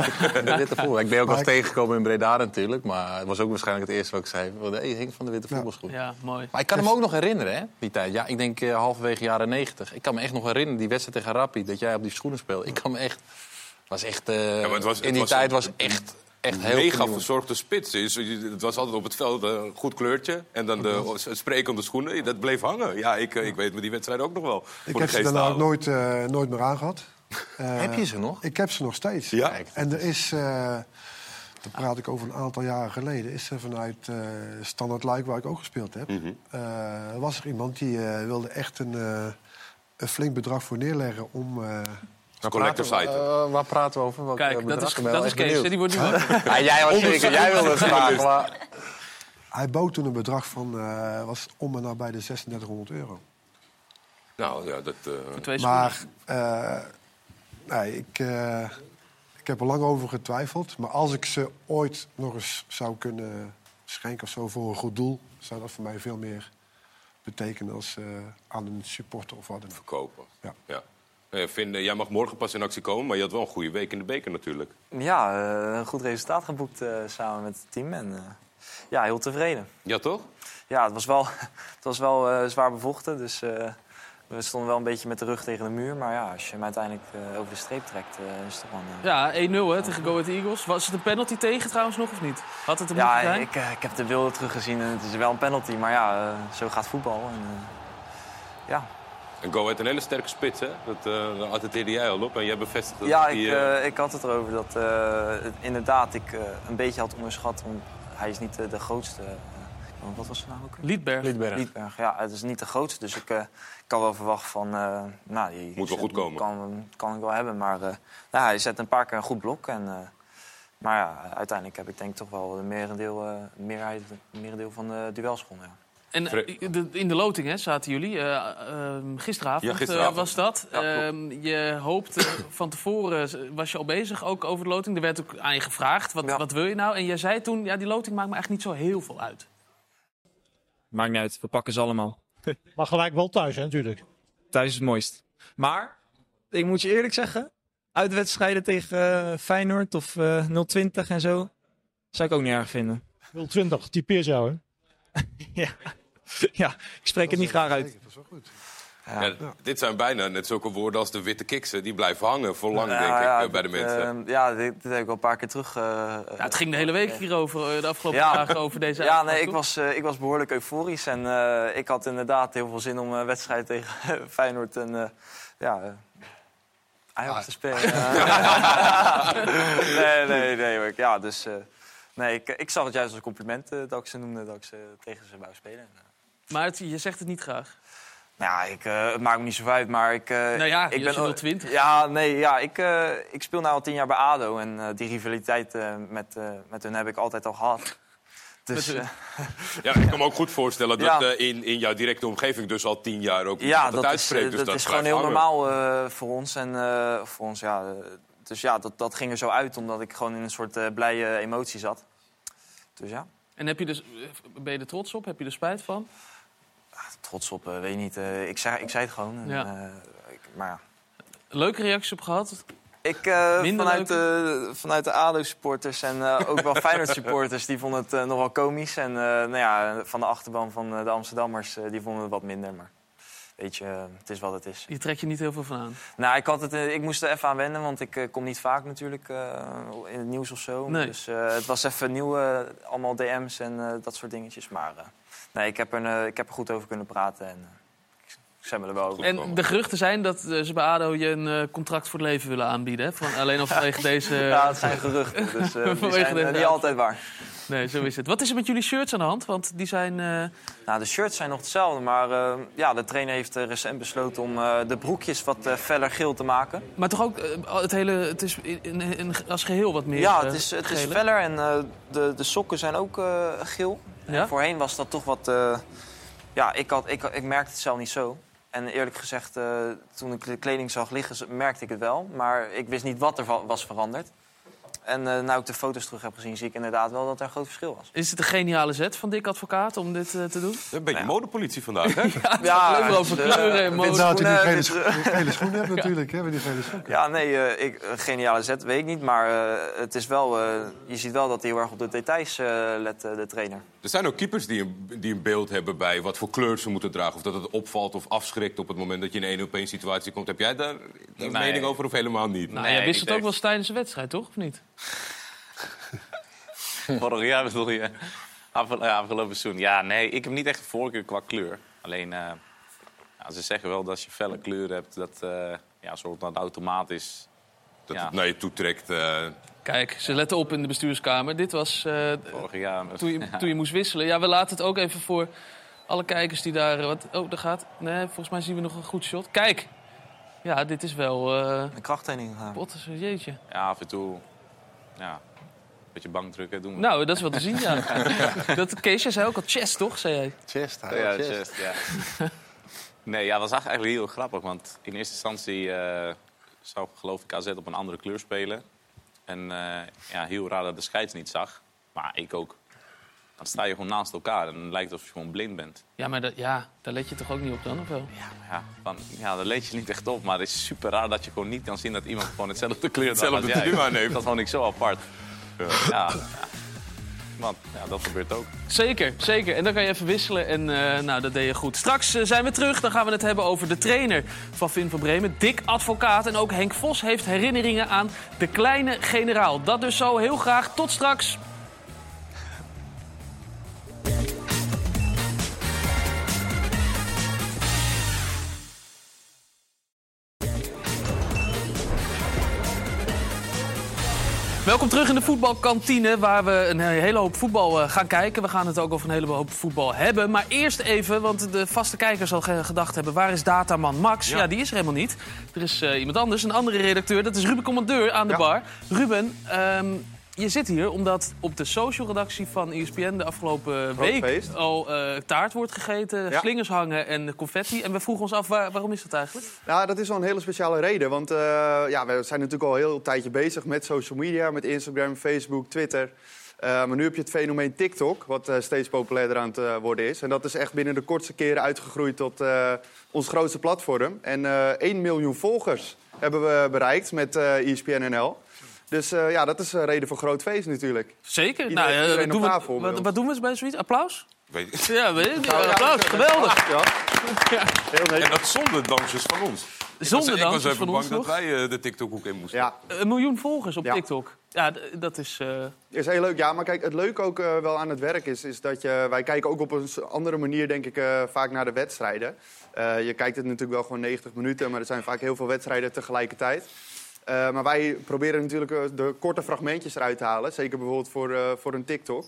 de witte voetbal. Ik ben ook wel eens Maar ik- tegengekomen in Breda natuurlijk. Maar het was ook waarschijnlijk het eerste wat ik zei. Van, hey, Henk van de witte voetbalschoen. Ja, mooi. Maar ik kan hem ook nog herinneren, hè, die tijd. Ja, ik denk eh, halverwege jaren negentig. Ik kan me echt nog herinneren, die wedstrijd tegen Rappi, dat jij op die schoenen speelde. Ik kan me echt... was echt eh, maar het was- in het die was tijd was echt, echt heel Mega verzorgde spits. Is- Het was altijd op het veld eh, een goed kleurtje. En dan de sprekende schoenen. Dat bleef hangen. Ja, ik, eh, ik weet me die wedstrijd ook nog wel. Ik voor heb de ze geest daarna ook nooit, eh, nooit meer aangehad. Eh, Heb je ze nog? Ik heb ze nog steeds. Ja? Kijk, En er is, eh daar praat ik over een aantal jaren geleden... is er vanuit eh Standard Luik, waar ik ook gespeeld heb... Mhm. eh, was er iemand die eh, wilde echt een, eh, een flink bedrag voor neerleggen... om eh, Een collector site. Eh, waar praten we over? Eh, Kijk, dat bedrag? is, dat is Kees, die wordt nu jij was zeker, jij wilde het vragen. Maar... Hij bood toen een bedrag van, eh, was om en nabij de 3600 euro. Nou ja, dat... eh. Maar eh, nee, ik, eh, ik heb er lang over getwijfeld. Maar als ik ze ooit nog eens zou kunnen schenken of zo voor een goed doel... zou dat voor mij veel meer betekenen als eh, aan een supporter of wat dan ook. verkopen. Ja. Ja. Finn, eh, jij mag morgen pas in actie komen, maar je had wel een goede week in de beker natuurlijk. Ja, eh, een goed resultaat geboekt eh, samen met het team. En, eh, Ja, heel tevreden. Ja, toch? Ja, het was wel, het was wel eh, zwaar bevochten. Dus eh, we stonden wel een beetje met de rug tegen de muur. Maar ja, als je hem uiteindelijk eh, over de streep trekt, eh, is het toch wel... een, eh, Ja, 1-0 hè, tegen Go Ahead Eagles. Was het een penalty tegen trouwens nog of niet? Had het er Ja, moeten zijn? ik, eh, ik heb de beelden teruggezien en het is wel een penalty. Maar ja, eh, zo gaat voetbal. En, eh, ja. En Go heeft een hele sterke spits, hè? Dat uh, daar attendeerde jij al op. En jij bevestigt dat Ja, die, ik, eh, eh, ik had het erover dat eh, het, inderdaad ik eh, een beetje had onderschat. Want hij is niet eh, de grootste. eh, wat was zijn naam ook? Liedberg. Liedberg. Liedberg. Ja, het is niet de grootste. Dus ik eh, kan wel verwachten van... eh, nou, die Moet wel goed komen. Kan, kan ik wel hebben. Maar eh, nou, hij zet een paar keer een goed blok. En, eh, maar ja, uiteindelijk heb ik denk ik toch wel de merendeel, eh meerheid, merendeel van de duels gewonnen. Ja. En eh, in de loting hè, zaten jullie. eh, ehm, gisteravond, Ja, gisteravond. eh, was dat. Ja. Ehm, je hoopte van tevoren, was je al bezig ook over de loting. Er werd ook aan je gevraagd, wat, wat wil je nou? En jij zei toen, ja, die loting maakt me eigenlijk niet zo heel veel uit. Maakt niet uit, we pakken ze allemaal. Maar gelijk wel thuis, hè, natuurlijk. Thuis is het mooist. Maar, ik moet je eerlijk zeggen, uitwedstrijden tegen Feyenoord of eh 020 en zo, zou ik ook niet erg vinden. 020, typeert jou, hè? ja. ja, ik spreek het niet graag uit. Dat is wel goed. ja, Dit zijn bijna net zulke woorden als de witte kiksen. Die blijven hangen voor lang, Ja, denk ik, ja, eh, bij de mensen. eh, ja, dit, dit heb ik wel een paar keer terug... eh, Ja, het ging de hele week hierover, eh, de afgelopen Ja. dagen, over deze Ja, nee, ik was, eh, ik was behoorlijk euforisch. En eh, ik had inderdaad heel veel zin om een wedstrijd tegen Feyenoord en eh, ja, Ajax te spelen. nee, nee, nee. hoor. Ja, dus, eh, nee ik, ik zag het juist als een compliment eh, dat ik ze noemde, dat ik ze tegen ze wou spelen. Maar het- je zegt het niet graag. Nou ja, ik, eh, het maakt me niet zo uit, maar ik... Nou ja, ik je ook- 020. Ja, nee, ja, ik, eh, ik speel nu al tien jaar bij ADO. En eh, die rivaliteit eh, met, eh, met hun heb ik altijd al gehad. Dus, Ja, ik kan me ook goed voorstellen dat Ja. eh, in, in jouw directe omgeving dus al tien jaar ook ja, iemand dat is, uitspreekt. dus dat dat is gewoon heel hangen. normaal eh, voor ons. En eh, voor ons, ja. Dus ja, dat, dat ging er zo uit, omdat ik gewoon in een soort eh, blije emotie zat. Dus ja, En heb je dus, eh, ben je er trots op? Heb je er spijt van? trots op, eh, weet je niet. ik, zei, ik zei het gewoon. Ja. ik, maar ja. Leuke reacties op gehad? Ik, Minder vanuit, de, vanuit de ADO-supporters en ook wel Feyenoord-supporters... die vonden het nog wel komisch. En nou ja, van de achterban van de Amsterdammers... die vonden het wat minder. Maar weet je, het is wat het is. Je trekt je niet heel veel van aan. Nou, ik, had het, eh, ik moest er even aan wennen, want ik eh, kom niet vaak natuurlijk eh, in het nieuws of zo. Nee. Dus het was even nieuw, allemaal DM's en dat soort dingetjes. Maar nee, ik heb, er, ik heb er goed over kunnen praten en ik, er wel over. En de geruchten zijn dat eh, ze bij ADO je een eh, contract voor het leven willen aanbieden. Hè? Van, alleen al vanwege deze... Ja, het zijn geruchten, dus, eh, die Vanwege zijn, eh, niet altijd waar. Nee, zo is het. Wat is er met jullie shirts aan de hand? Want die zijn... eh, Nou, de shirts zijn nog hetzelfde, maar eh, ja, de trainer heeft eh, recent besloten om eh, de broekjes wat eh, feller geel te maken. Maar toch ook eh, het hele... Het is in, in- in- als geheel wat meer Ja, eh, het is, het is feller en eh, de, de sokken zijn ook eh, geel. Ja? Voorheen was dat toch wat... eh, ja, ik, had, ik, ik merkte het zelf niet zo. En eerlijk gezegd, eh, toen ik de kleding zag liggen, merkte ik het wel. Maar ik wist niet wat er was veranderd. En eh nu ik de foto's terug heb gezien, zie ik inderdaad wel dat er een groot verschil was. Is het een geniale zet van Dick Advocaat om dit eh, te doen? Een beetje modepolitie vandaag, hè? Ja, Overal over kleuren en mode. Nou, dat je die schoenen, gele, wit- scho- gele schoenen hebt natuurlijk, hè? die gele sokken. Ja, nee, eh, ik, een geniale zet weet ik niet. Maar eh, het is wel, eh, je ziet wel dat hij heel erg op de details eh, let, de trainer. Er zijn ook keepers die een, die een beeld hebben bij wat voor kleur ze moeten dragen. Of dat het opvalt of afschrikt op het moment dat je in een 1 op 1 situatie komt. Heb jij daar een Nee. mening over of helemaal niet? Nou, Nee, jij wist het ook echt. wel eens tijdens de wedstrijd, toch? Of niet? Vorig jaar bedoel je? Afgelopen seizoen. Ja, nee, ik heb niet echt een voorkeur qua kleur. Alleen, eh, ja, ze zeggen wel dat als je felle kleur hebt, dat eh ja, soort dat automatisch... Dat ja, het naar je toe trekt. eh, Kijk, ze letten op in de bestuurskamer. Dit was eh, vorig jaar... toen, je, toen je moest wisselen. Ja, we laten het ook even voor alle kijkers die daar... Wat, oh, daar gaat... Nee, volgens mij zien we nog een goed shot. Kijk! Ja, dit is wel... eh Een krachttraining gedaan. Pot, jeetje. Ja, af en toe... Ja, een beetje bang drukken doen we. Nou, dat is wel te zien, ja. dat, Kees, jij zei ook al chest, toch? Zei jij? Chest, hij Ja, chest. chest, ja. nee, ja, dat was eigenlijk heel grappig. Want in eerste instantie eh, zou geloof ik AZ op een andere kleur spelen. En eh, ja, heel raar dat de scheids niet zag. Maar ik ook. Dan sta je gewoon naast elkaar en dan lijkt het alsof je gewoon blind bent. Ja, maar dat, ja, daar let je toch ook niet op dan, of wel? Ja, van, ja, daar leed je niet echt op. Maar het is super raar dat je gewoon niet kan zien dat iemand gewoon hetzelfde kleur draagt als Hetzelfde jij. heeft. Dat vond ik zo apart. Ja. Ja, Want ja, dat gebeurt ook. Zeker, zeker. En dan kan je even wisselen en eh, nou, dat deed je goed. Straks eh, zijn we terug. Dan gaan we het hebben over de trainer van Vin van Bremen. Dick Advocaat. En ook Henk Vos heeft herinneringen aan de kleine generaal. Dat dus zo heel graag. Tot straks. Welkom terug in de voetbalkantine, waar we een hele hoop voetbal eh, gaan kijken. We gaan het ook over een hele hoop voetbal hebben. Maar eerst even, want de vaste kijker zal ge- gedacht hebben... waar is dataman Max? Ja, die is er helemaal niet. Er is eh, iemand anders, een andere redacteur. Dat is Ruben Commandeur aan de bar. Ruben, ehm, je zit hier omdat op de social redactie van E ESPN... de afgelopen week feest. al eh, taart wordt gegeten, Ja. slingers hangen en confetti. En we vroegen ons af, waar- waarom is dat eigenlijk? Nou, dat is wel een hele speciale reden. Want eh, ja, we zijn natuurlijk al een heel tijdje bezig met social media, met Instagram, Facebook, Twitter. Eh, maar nu heb je het fenomeen TikTok, wat steeds populairder aan het worden is. En dat is echt binnen de kortste keren uitgegroeid tot ons grootste platform. En eh 1 miljoen volgers hebben we bereikt met ESPN NL. Dus eh, ja, dat is een reden voor groot feest natuurlijk. Zeker. Iedereen, nou, ja, iedereen doen op we- wat, ons. wat doen we bij zoiets? Applaus? Weet. Ja, weet je? Nou, ja, applaus. dat- Geweldig. Ja. En dat zonder dansjes van ons. Zonder ik was, ik was even van bang ons dat nog? wij eh, de TikTok-hoek in moesten. Ja, Een miljoen volgers op Ja. TikTok. Ja, dat is... eh, Is heel leuk, ja. Maar kijk, het leuke ook eh, wel aan het werk is, is dat je, wij kijken ook op een andere manier, denk ik, eh, vaak naar de wedstrijden. Eh, je kijkt het natuurlijk wel gewoon 90 minuten, maar er zijn vaak heel veel wedstrijden tegelijkertijd. Eh, maar wij proberen natuurlijk eh, de korte fragmentjes eruit te halen. Zeker bijvoorbeeld voor, eh, voor een TikTok.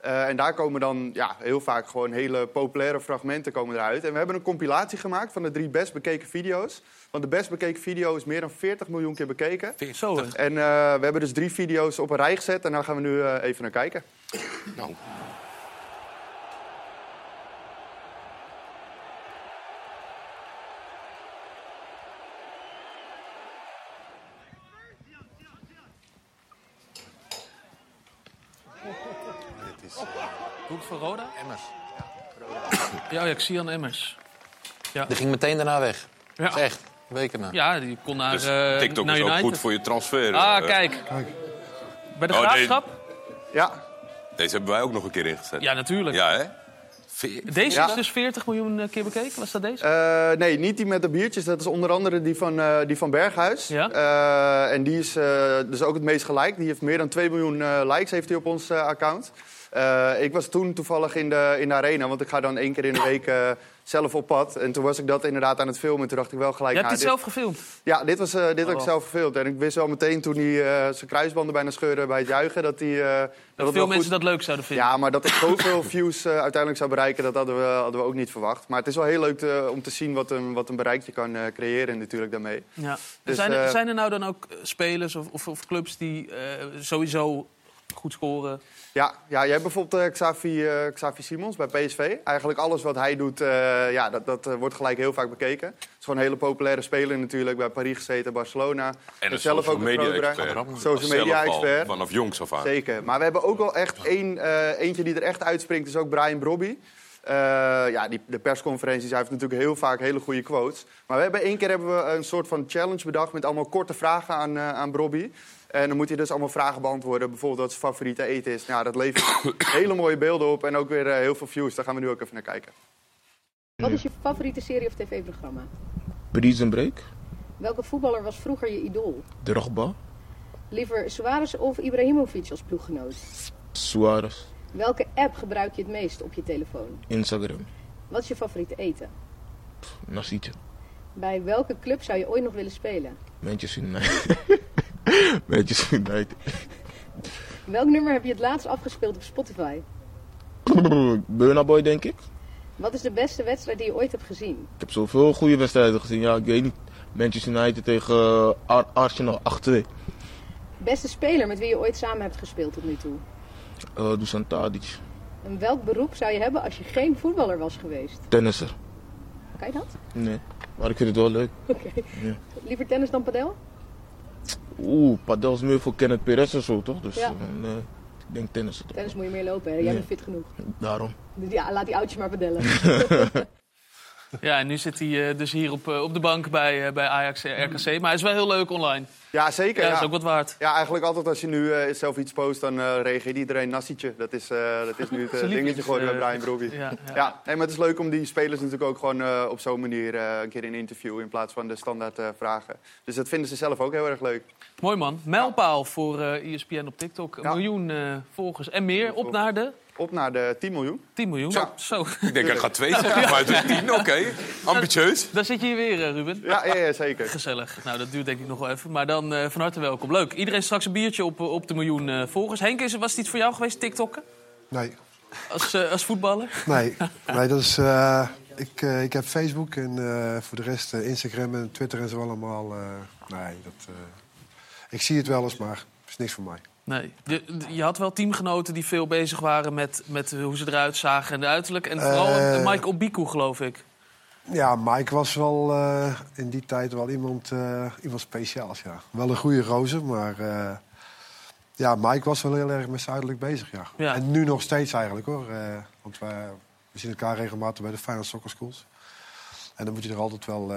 Eh, en daar komen dan ja, heel vaak gewoon hele populaire fragmenten komen eruit. En we hebben een compilatie gemaakt van de drie best bekeken video's. Want de best bekeken video is meer dan 40 miljoen keer bekeken. Zo, hè? En eh, we hebben dus drie video's op een rij gezet en daar gaan we nu eh, even naar kijken. Nou, Het voor Roda? Emmers. Ja, ja, ik zie aan Emmers. Ja. Die ging meteen daarna weg. Ja. Dat is echt. Weken na. Ja, die kon naar, dus eh, TikTok naar is ook United. goed voor je transfer. Ah, eh. kijk. Bij de Oh, nee. graafschap? Ja, Deze hebben wij ook nog een keer ingezet. Ja, natuurlijk. Ja, hè? Veer- Deze Ja. is dus 40 miljoen eh, keer bekeken. Was dat deze? Eh, nee, niet die met de biertjes. Dat is onder andere die van, eh, die van Berghuis. Ja? Eh, en die is eh, dus ook het meest geliked. Die heeft meer dan 2 miljoen eh, likes heeft hij op ons eh, account. Eh, ik was toen toevallig in de, in de arena, want ik ga dan één keer in de week eh, zelf op pad. En toen was ik dat inderdaad aan het filmen. En toen dacht ik wel gelijk... Je hebt nou, dit dit- zelf gefilmd. Ja, dit, was, eh, dit had ik Oh. zelf gefilmd. En ik wist wel meteen toen hij zijn kruisbanden bijna scheurde bij het juichen... dat, hij, eh, dat, Dat veel mensen goed... dat leuk zouden vinden. Ja, maar dat het zoveel views uiteindelijk zou bereiken, dat hadden we, hadden we ook niet verwacht. Maar het is wel heel leuk te- om te zien wat een, wat een bereik je kan creëren natuurlijk daarmee. Ja. Dus, zijn, er, zijn er nou dan ook spelers of, of, of clubs die sowieso goed scoren? Ja, ja jij hebt bijvoorbeeld eh, Xavi, eh, Xavi Simons bij PSV. Eigenlijk alles wat hij doet, eh, ja, dat, dat wordt gelijk heel vaak bekeken. Het is gewoon een hele populaire speler natuurlijk. Bij Paris gezeten, Barcelona. En een Zelf ook social een media expert. Social media expert. Vanaf jongs af aan. Zeker. Maar we hebben ook wel echt één, eh, eentje die er echt uitspringt, is ook Brian Brobby. Eh, ja, die, de persconferenties, hij heeft natuurlijk heel vaak hele goede quotes. Maar we hebben één keer hebben we een soort van challenge bedacht met allemaal korte vragen aan, eh aan Brobby. En dan moet hij dus allemaal vragen beantwoorden. Bijvoorbeeld wat zijn favoriete eten is. Nou, dat levert hele mooie beelden op en ook weer eh, heel veel views. Daar gaan we nu ook even naar kijken. Wat is je favoriete serie of tv-programma? Prison Break, Welke voetballer was vroeger je idool? Drogba, Liever Suarez of Ibrahimovic als ploeggenoot? Suarez, Welke app gebruik je het meest op je telefoon? Instagram, Wat is je favoriete eten? Nasietje, Bij welke club zou je ooit nog willen spelen? Manchester United. Manchester United. Welk nummer heb je het laatst afgespeeld op Spotify? Burna Boy denk ik. Wat is de beste wedstrijd die je ooit hebt gezien? Ik heb zoveel goede wedstrijden gezien. Ja, ik weet niet. Manchester United tegen eh, Ar- Arsenal 8-2. Beste speler met wie je ooit samen hebt gespeeld tot nu toe? Uh, Dusan Tadic. En welk beroep zou je hebben als je geen voetballer was geweest? Tennisser. Kan je dat? Nee, maar ik vind het wel leuk. Oké. Ja. Liever tennis dan padel? Oeh, padel is meer voor Kenneth Perez en zo, toch? Dus Ja. eh, nee, ik denk toch. Tennis moet je meer lopen, hè? Jij bent fit genoeg. Daarom. Dus ja, laat die oudjes maar padellen. Ja, en nu zit hij eh, dus hier op, eh, op de bank bij, eh, bij Ajax RKC. Maar hij is wel heel leuk online. Ja, zeker. Ja, is ook wat waard. Ja, eigenlijk altijd als je nu zelf iets post, dan reageert iedereen Nassietje. Dat is, dat is nu het dingetje geworden bij Brian Brobby. ja, Ja, ja. nee, maar het is leuk om die spelers natuurlijk ook gewoon op zo'n manier een keer in een interview in plaats van de standaard vragen. Dus dat vinden ze zelf ook heel erg leuk. Mooi man. Mijlpaal voor eh ESPN op TikTok. Een miljoen volgers en meer. Op naar de Op naar de 10 miljoen. 10 miljoen. Zo. Zo. Ik denk, ik ga twee zeggen, maar het is tien, oké. Ambitieus. Daar zit je hier weer, eh, Ruben. Ja, ja, ja, zeker. Gezellig. Nou, dat duurt denk ik nog wel even. Maar dan eh, van harte welkom. Leuk. Iedereen straks een biertje op, eh, op de miljoen eh, volgers. Henk, is, was het iets voor jou geweest, TikTokken? Nee. Als, eh, als voetballer? Nee, nee dat is, eh, ik, eh, ik heb Facebook en eh, voor de rest eh, Instagram en Twitter en zo allemaal. eh, nee, dat, eh, ik zie het wel eens, maar het is niks voor mij. Nee. Je, je had wel teamgenoten die veel bezig waren met, met hoe ze eruit zagen en de uiterlijk. En vooral Eh, Mike Obiku, geloof ik. Ja, Mike was wel eh, in die tijd wel iemand, eh, iemand speciaals, ja. Wel een goede rozer, maar ja, Mike was wel heel erg met zijn uiterlijk bezig, ja. Ja. En nu nog steeds eigenlijk, hoor. want wij, we zien elkaar regelmatig bij de Final Soccer Schools. En dan moet je er altijd wel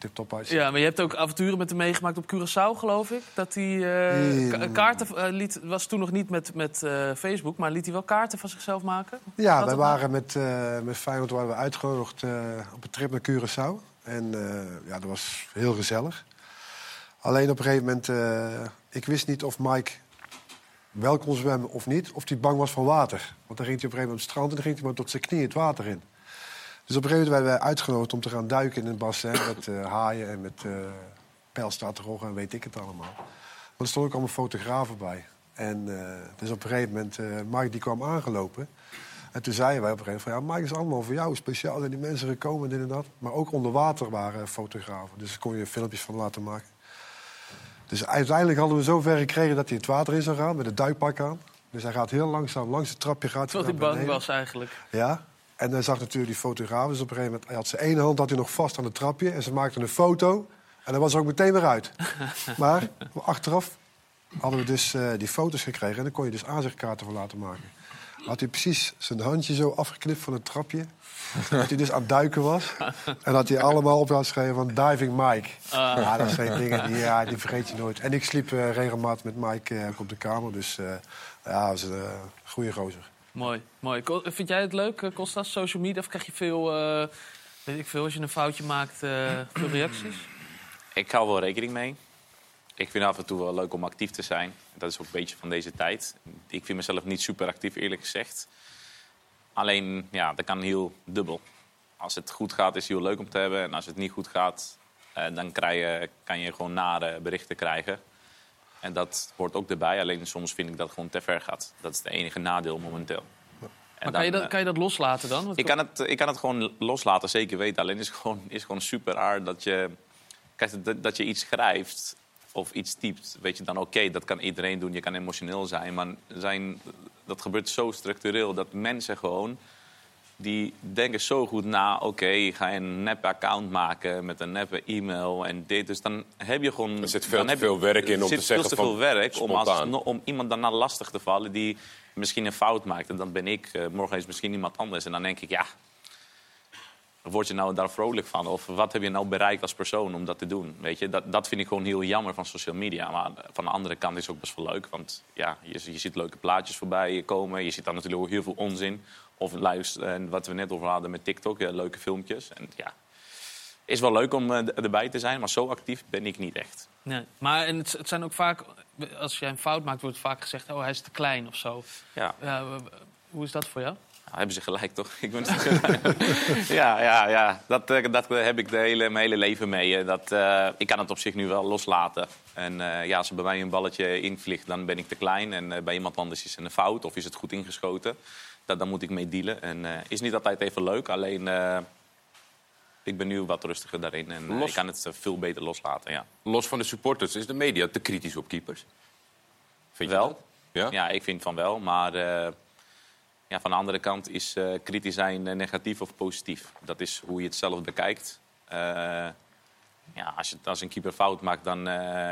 tip-top. Ja, maar je hebt ook avonturen met hem meegemaakt op Curaçao, geloof ik. Dat hij eh, ka- kaarten eh, liet, was toen nog niet met, met eh, Facebook, maar liet hij wel kaarten van zichzelf maken? Ja, Had wij waren met, met Feyenoord waren we uitgenodigd op een trip naar Curaçao. En ja, dat was heel gezellig. Alleen op een gegeven moment, ik wist niet of Mike wel kon zwemmen of niet. Of hij bang was van water. Want dan ging hij op een gegeven moment op het strand en dan ging hij maar tot zijn knie het water in. Dus op een gegeven moment werden wij uitgenodigd om te gaan duiken in een bassin met eh, haaien en met pijlstaartroggen en weet ik het allemaal. Maar er stonden ook allemaal fotografen bij. En eh, dus op een gegeven moment, eh Mike die kwam aangelopen. En toen zeiden wij op een gegeven moment van... ja, Mike is allemaal voor jou speciaal. zijn die mensen gekomen, dit en dat. Maar ook onder water waren fotografen. Dus daar kon je filmpjes van laten maken. Dus uiteindelijk hadden we zover gekregen dat hij het water in zou gaan... met het duikpak aan. Dus hij gaat heel langzaam langs het trapje gaat hij Terwijl hij bang beneden. was eigenlijk. Ja, en hij zag natuurlijk die fotograaf. Dus op een gegeven moment hij had zijn ene hand had hij nog vast aan het trapje. En ze maakten een foto. En dan was ook meteen weer uit. maar achteraf hadden we dus eh, die foto's gekregen. En dan kon je dus aanzichtkaarten van laten maken. Had hij precies zijn handje zo afgeknipt van het trapje. dat hij dus aan het duiken was. En dat hij allemaal op had geschreven van Diving Mike. Ah. Ja, dat zijn dingen die, ja, die vergeet je nooit. En ik sliep eh, regelmatig met Mike eh, op de kamer. Dus ja, dat was een goede gozer. Mooi, mooi. Vind jij het leuk, eh, Kostas, social media? Of krijg je veel, eh, weet ik veel, als je een foutje maakt, eh, veel reacties? Ik hou wel rekening mee. Ik vind af en toe wel leuk om actief te zijn. Dat is ook een beetje van deze tijd. Ik vind mezelf niet super actief, eerlijk gezegd. Alleen, ja, dat kan heel dubbel. Als het goed gaat, is het heel leuk om te hebben. En als het niet goed gaat, dan krijg je, kan je gewoon nare berichten krijgen. En dat hoort ook erbij. Alleen soms vind ik dat het gewoon te ver gaat. Dat is het enige nadeel momenteel. En Maar kan je, dat, eh, kan je dat loslaten dan? Ik kan, het, ik kan het gewoon loslaten, zeker weten. Alleen is het gewoon, is gewoon super aard dat je, kijk, dat, dat je iets schrijft of iets typt. Weet je dan, oké, dat kan iedereen doen. Je kan emotioneel zijn. Maar zijn, dat gebeurt zo structureel dat mensen gewoon... die denken zo goed na, oké, ga je een nep account maken met een neppe e-mail en dit. Dus dan heb je gewoon... Er zit veel te veel werk in om er te zit zeggen veel te van veel werk om, als, om iemand daarna lastig te vallen die misschien een fout maakt. En dan ben ik, eh, morgen is misschien iemand anders. En dan denk ik, ja, word je nou daar vrolijk van? Of wat heb je nou bereikt als persoon om dat te doen? Weet je, dat, dat vind ik gewoon heel jammer van social media. Maar van de andere kant is het ook best wel leuk. Want ja, je, je ziet leuke plaatjes voorbij komen. Je ziet dan natuurlijk ook heel veel onzin. Of luister, en wat we net over hadden met TikTok, leuke filmpjes. En ja, is wel leuk om eh, erbij te zijn, maar zo actief ben ik niet echt. Nee. Maar en het, het zijn ook vaak, als jij een fout maakt, wordt vaak gezegd: oh, hij is te klein of zo. Ja. Hoe is dat voor jou? Nou, hebben ze gelijk, toch? Ik ben ja, ja, ja. Dat, eh, dat heb ik de hele, mijn hele leven mee. eh, Dat, eh, ik kan het op zich nu wel loslaten. En eh, ja, als er bij mij een balletje invliegt, dan ben ik te klein. En eh, bij iemand anders is het een fout of is het goed ingeschoten. Dat, daar moet ik mee dealen. En eh, is niet altijd even leuk, alleen eh, ik ben nu wat rustiger daarin. En eh, Los- ik kan het veel beter loslaten, ja. Los van de supporters, is de media te kritisch op keepers? Vind je wel? dat? Ja? ik vind van wel. Maar ja, van de andere kant is kritisch zijn negatief of positief. Dat is hoe je het zelf bekijkt. Ja, als, je, als een keeper fout maakt, dan,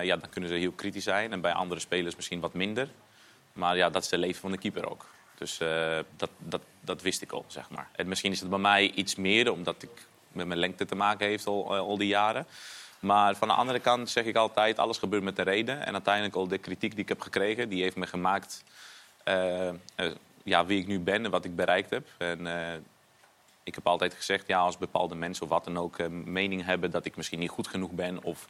ja, dan kunnen ze heel kritisch zijn. En bij andere spelers misschien wat minder. Maar ja, dat is het leven van de keeper ook. Dus eh, dat, dat, dat wist ik al, zeg maar. En misschien is het bij mij iets meer, omdat ik met mijn lengte te maken heeft al, eh, al die jaren. Maar van de andere kant zeg ik altijd, alles gebeurt met de reden. En uiteindelijk al de kritiek die ik heb gekregen, die heeft me gemaakt eh, ja, wie ik nu ben en wat ik bereikt heb. En, ik heb altijd gezegd, ja, als bepaalde mensen of wat dan ook mening hebben dat ik misschien niet goed genoeg ben of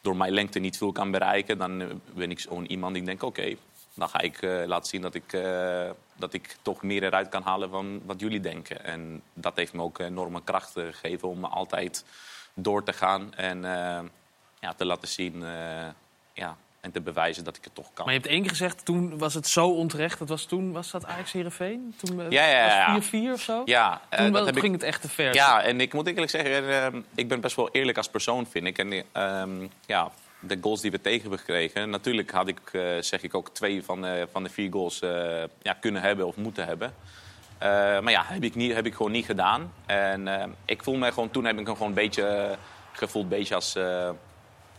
door mijn lengte niet veel kan bereiken, dan ben ik zo'n iemand die denkt, oké, dan ga ik eh, laten zien dat ik, eh, dat ik toch meer eruit kan halen van wat jullie denken. En dat heeft me ook enorme kracht eh, gegeven om altijd door te gaan en ja, te laten zien ja, en te bewijzen dat ik het toch kan. Maar je hebt één keer gezegd, toen was het zo onterecht. Dat was toen, was dat Ajax Heerenveen? Toen Ja, ja, ja. was 4-4 of zo? Ja, Toen dat heb ik- ging het echt te ver. Ja, en ik moet eerlijk zeggen, ik ben best wel eerlijk als persoon, vind ik. En ehm, ja, de goals die we tegen hebben gekregen, natuurlijk had ik, eh, zeg ik ook, twee van de, van de vier goals eh, ja, kunnen hebben of moeten hebben. Eh, maar ja, heb ik, niet, heb ik gewoon niet gedaan. En eh, ik voel me gewoon, toen heb ik me gewoon een beetje eh, gevoeld, beetje als eh,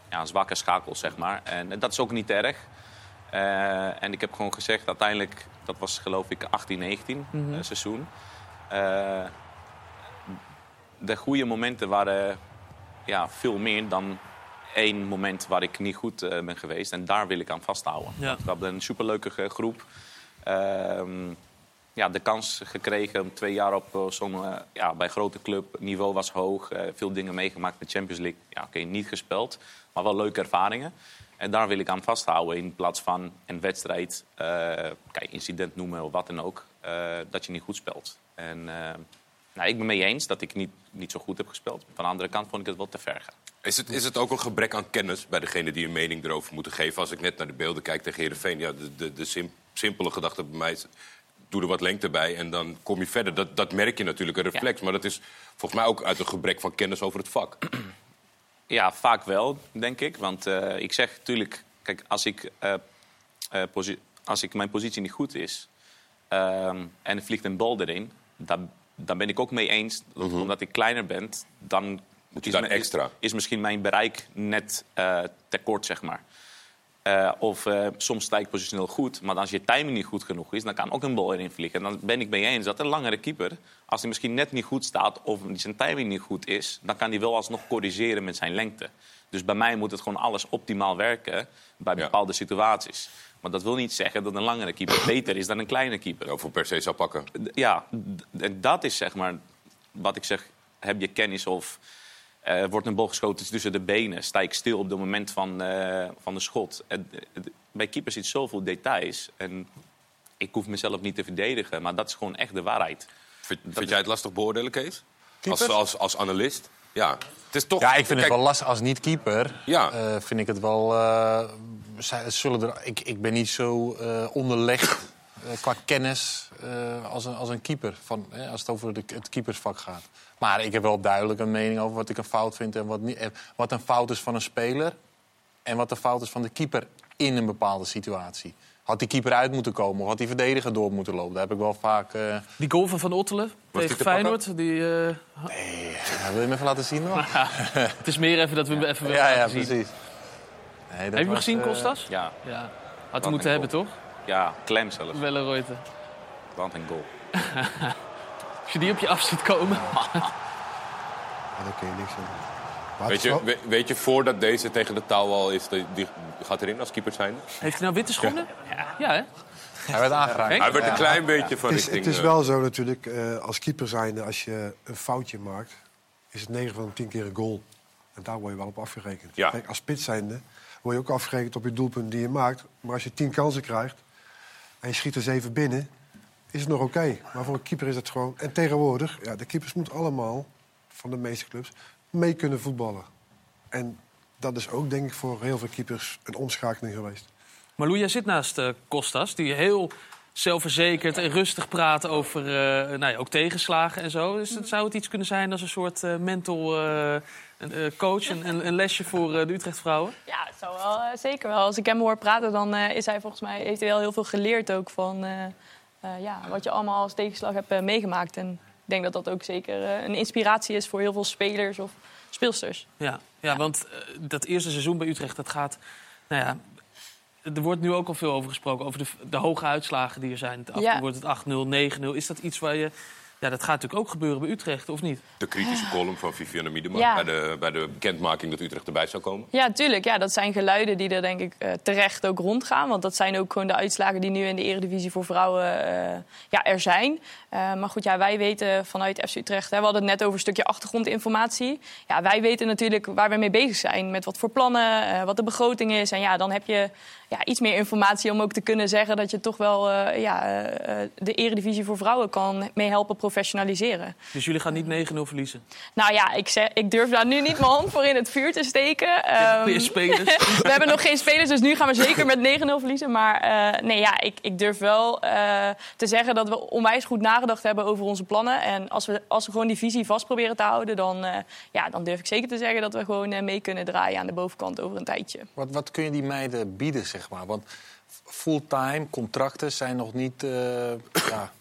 ja, een zwakke schakel, zeg maar. En dat is ook niet erg. Eh, en ik heb gewoon gezegd, uiteindelijk, dat was geloof ik 18, 19 Mhm. eh, seizoen. Eh, de goede momenten waren ja, veel meer dan één moment waar ik niet goed eh, ben geweest. En daar wil ik aan vasthouden. Ja. We hadden een superleuke ge- groep. Ehm, ja, de kans gekregen om twee jaar op eh, zo'n eh, ja, bij grote club. niveau was hoog. eh, veel dingen meegemaakt met Champions League. Ja, oké, niet gespeeld, maar wel leuke ervaringen. En daar wil ik aan vasthouden in plaats van een wedstrijd, eh, kijk, incident noemen of wat dan ook, eh, dat je niet goed speelt. En eh, nou, ik ben mee eens dat ik niet, niet zo goed heb gespeeld. Van de andere kant vond ik het wel te ver gaan. Is het, is het ook een gebrek aan kennis bij degene die een mening erover moeten geven? Als ik net naar de beelden kijk tegen Heerenveen... Ja, de, de, de sim- simpele gedachte bij mij is... doe er wat lengte bij en dan kom je verder. Dat, dat merk je natuurlijk, een reflex. Maar dat is volgens mij ook uit een gebrek van kennis over het vak. Ja, vaak wel, denk ik. Want eh, ik zeg natuurlijk, kijk, als ik, eh, eh, als ik mijn positie niet goed is ehm, en er vliegt een bal erin, dan, dan ben ik ook mee eens. Dat, Omdat ik kleiner ben, dan, je is, dan extra. Is, is misschien mijn bereik net eh tekort, zeg maar. Eh, of eh, soms sta ik positioneel goed, maar als je timing niet goed genoeg is, dan kan ook een bal erin vliegen. En dan ben ik mee eens dat een langere keeper, als hij misschien net niet goed staat of zijn timing niet goed is, dan kan hij wel alsnog corrigeren met zijn lengte. Dus bij mij moet het gewoon alles optimaal werken bij bepaalde situaties. Maar dat wil niet zeggen dat een langere keeper beter is dan een kleine keeper. Of voor per se zou pakken. Ja, en dat is zeg maar wat ik zeg. Heb je kennis of eh, wordt een bal geschoten tussen de benen? Sta ik stil op het moment van, eh, van de schot? Bij keepers zit zoveel details. En ik hoef mezelf niet te verdedigen, maar dat is gewoon echt de waarheid. Vind, vind jij het lastig beoordelen, Kees? Als, als, als analist? Ja. Het is toch... Ja, ik vind kijk, het wel lastig als niet-keeper. Ja. eh, vind ik het wel... eh, zij- zullen er, ik, ik ben niet zo eh, onderlegd qua kennis als, een, als een keeper. Van, als het over de, het keepersvak gaat. Maar ik heb wel duidelijk een mening over wat ik een fout vind... en wat, niet, wat een fout is van een speler... en wat de fout is van de keeper in een bepaalde situatie. Had die keeper uit moeten komen of had die verdediger door moeten lopen? Daar heb ik wel vaak... eh, Die goal van Van Ottelen die tegen? Feyenoord. Die, eh, ja, wil je hem even laten zien nog? het is meer even dat we hem even willen Ja, ja, laten zien. precies. Nee, dat Heb je hem gezien, eh, Kostas? Ja. ja. Had Wat hij moeten hebben, goal. toch? Ja, klem zelfs. Wellenreuter. Want een goal. Als je die op je af ziet komen. Ja, daar kun je niks aan. Weet je, we- weet je voordat deze tegen de touw al is, die, die gaat erin als keeper zijn? Heeft hij nou witte schoenen? Ja, hè? Hij werd aangeraakt. Hij werd een klein beetje van het is, richting... het is eh, wel zo natuurlijk, eh, als keeper zijnde, als je een foutje maakt, is het 9 van de 10 keer een goal. En daar word je wel op afgerekend. Ja. Kijk, als spits zijnde word je ook afgerekend op je doelpunt die je maakt. Maar als je 10 kansen krijgt en je schiet er 7 binnen, is het nog oké. Maar voor een keeper is het gewoon... En tegenwoordig, ja, de keepers moeten allemaal, van de meeste clubs, mee kunnen voetballen. En dat is ook, denk ik, voor heel veel keepers een omschakeling geweest. Maar Lou, jij zit naast eh, Kostas, die heel zelfverzekerd en rustig praat over eh, nou ja, ook tegenslagen en zo. Dus het, zou het iets kunnen zijn als een soort eh, mental eh, een, eh, coach, een, een, een lesje voor eh, de Utrecht vrouwen? Ja, het zou wel, eh, zeker wel. Als ik hem hoor praten, dan eh, is hij volgens mij, heeft hij wel heel veel geleerd ook van eh, eh, ja, wat je allemaal als tegenslag hebt meegemaakt. En denk dat dat ook zeker eh, een inspiratie is voor heel veel spelers of speelsters. Ja, ja want eh, dat eerste seizoen bij Utrecht, dat gaat... Nou ja, er wordt nu ook al veel over gesproken, over de, de hoge uitslagen die er zijn. Het Ja. Wordt het 8-0, 9-0. Is dat iets waar je Ja, dat gaat natuurlijk ook gebeuren bij Utrecht, of niet? De kritische column van Vivianne Miedema Ja. bij, de, bij de bekendmaking dat Utrecht erbij zou komen. Ja, tuurlijk. Ja, dat zijn geluiden die er denk ik eh, terecht ook rondgaan. Want dat zijn ook gewoon de uitslagen die nu in de Eredivisie voor vrouwen eh, ja, er zijn. Eh, maar goed, ja, wij weten vanuit FC Utrecht... Hè, we hadden het net over een stukje achtergrondinformatie. Ja, wij weten natuurlijk waar we mee bezig zijn. Met wat voor plannen, eh, wat de begroting is. En ja, dan heb je ja, iets meer informatie om ook te kunnen zeggen... dat je toch wel eh, ja, de Eredivisie voor vrouwen kan mee helpen professionaliseren. Dus jullie gaan niet 9-0 verliezen? Nou ja, ik, zeg, ik durf daar nu niet mijn hand voor in het vuur te steken. Ehm, spelers. we hebben nog geen spelers, dus nu gaan we zeker met 9-0 verliezen. Maar eh, nee, ja, ik, ik durf wel eh, te zeggen dat we onwijs goed nagedacht hebben over onze plannen. En als we, als we gewoon die visie vast proberen te houden, dan, eh, ja, dan durf ik zeker te zeggen dat we gewoon mee kunnen draaien aan de bovenkant over een tijdje. Wat, wat kun je die meiden bieden, zeg maar? Want fulltime contracten zijn nog niet eh, ja,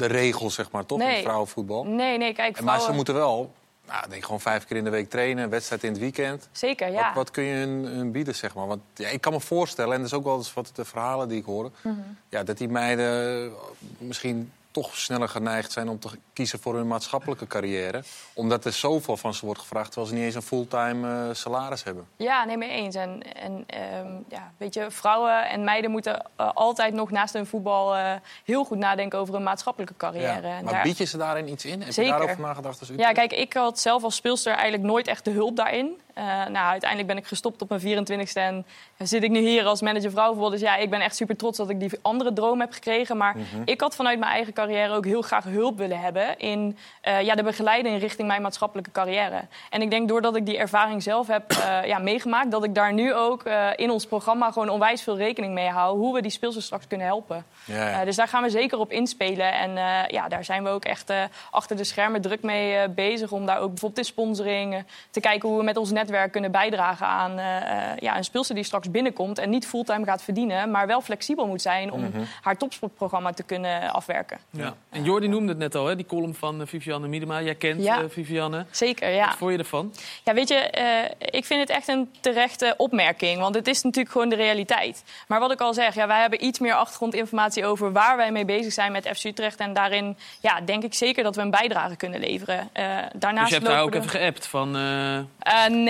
de regel, zeg maar, toch? In Nee. vrouwenvoetbal. Nee, nee, kijk, En Maar ze vrouwen... moeten wel, nou, ik denk gewoon vijf keer in de week trainen, wedstrijd in het weekend. Zeker, ja. Wat, wat kun je hun, hun bieden, zeg maar? Want ja, ik kan me voorstellen, en dat is ook wel eens wat de verhalen die ik hoor... Mhm. Ja, dat die meiden misschien toch sneller geneigd zijn om te kiezen voor hun maatschappelijke carrière. Omdat er zoveel van ze wordt gevraagd, terwijl ze niet eens een fulltime eh, salaris hebben. Ja, nee, mee eens. En, en ehm, ja, weet je, vrouwen en meiden moeten eh, altijd nog naast hun voetbal eh, heel goed nadenken over hun maatschappelijke carrière. Ja. Maar daar- bied je ze daarin iets in? Heb Zeker. je daarover nagedacht? Als Ja, Utrecht? kijk, ik had zelf als speelster eigenlijk nooit echt de hulp daarin. Eh, nou, uiteindelijk ben ik gestopt op mijn 24ste en zit ik nu hier als manager vrouwenvoetbal. Dus ja, ik ben echt super trots dat ik die andere droom heb gekregen. Maar Mhm. ik had vanuit mijn eigen carrière ook heel graag hulp willen hebben in eh, ja, de begeleiding richting mijn maatschappelijke carrière. En ik denk doordat ik die ervaring zelf heb eh, ja, meegemaakt, dat ik daar nu ook in ons programma gewoon onwijs veel rekening mee hou. Hoe we die speelsters straks kunnen helpen. Ja, ja. Dus daar gaan we zeker op inspelen. En ja, daar zijn we ook echt achter de schermen druk mee bezig. Om daar ook bijvoorbeeld in sponsoring te kijken hoe we met ons netwerk kunnen bijdragen aan eh, eh, ja, een speelster die straks binnenkomt. En niet fulltime gaat verdienen, maar wel flexibel moet zijn om Mhm. haar topsportprogramma te kunnen afwerken. Ja. En Jordi noemde het net al, hè, die column van eh, Vivianne Miedema. Jij kent Ja. eh, Vivianne. Zeker, ja. Wat vond je ervan? Ja, weet je, eh, ik vind het echt een terechte opmerking. Want het is natuurlijk gewoon de realiteit. Maar wat ik al zeg, ja, wij hebben iets meer achtergrondinformatie over waar wij mee bezig zijn met FC Utrecht. En daarin ja, denk ik zeker dat we een bijdrage kunnen leveren. Eh, daarnaast dus je hebt daar ook even geappt van...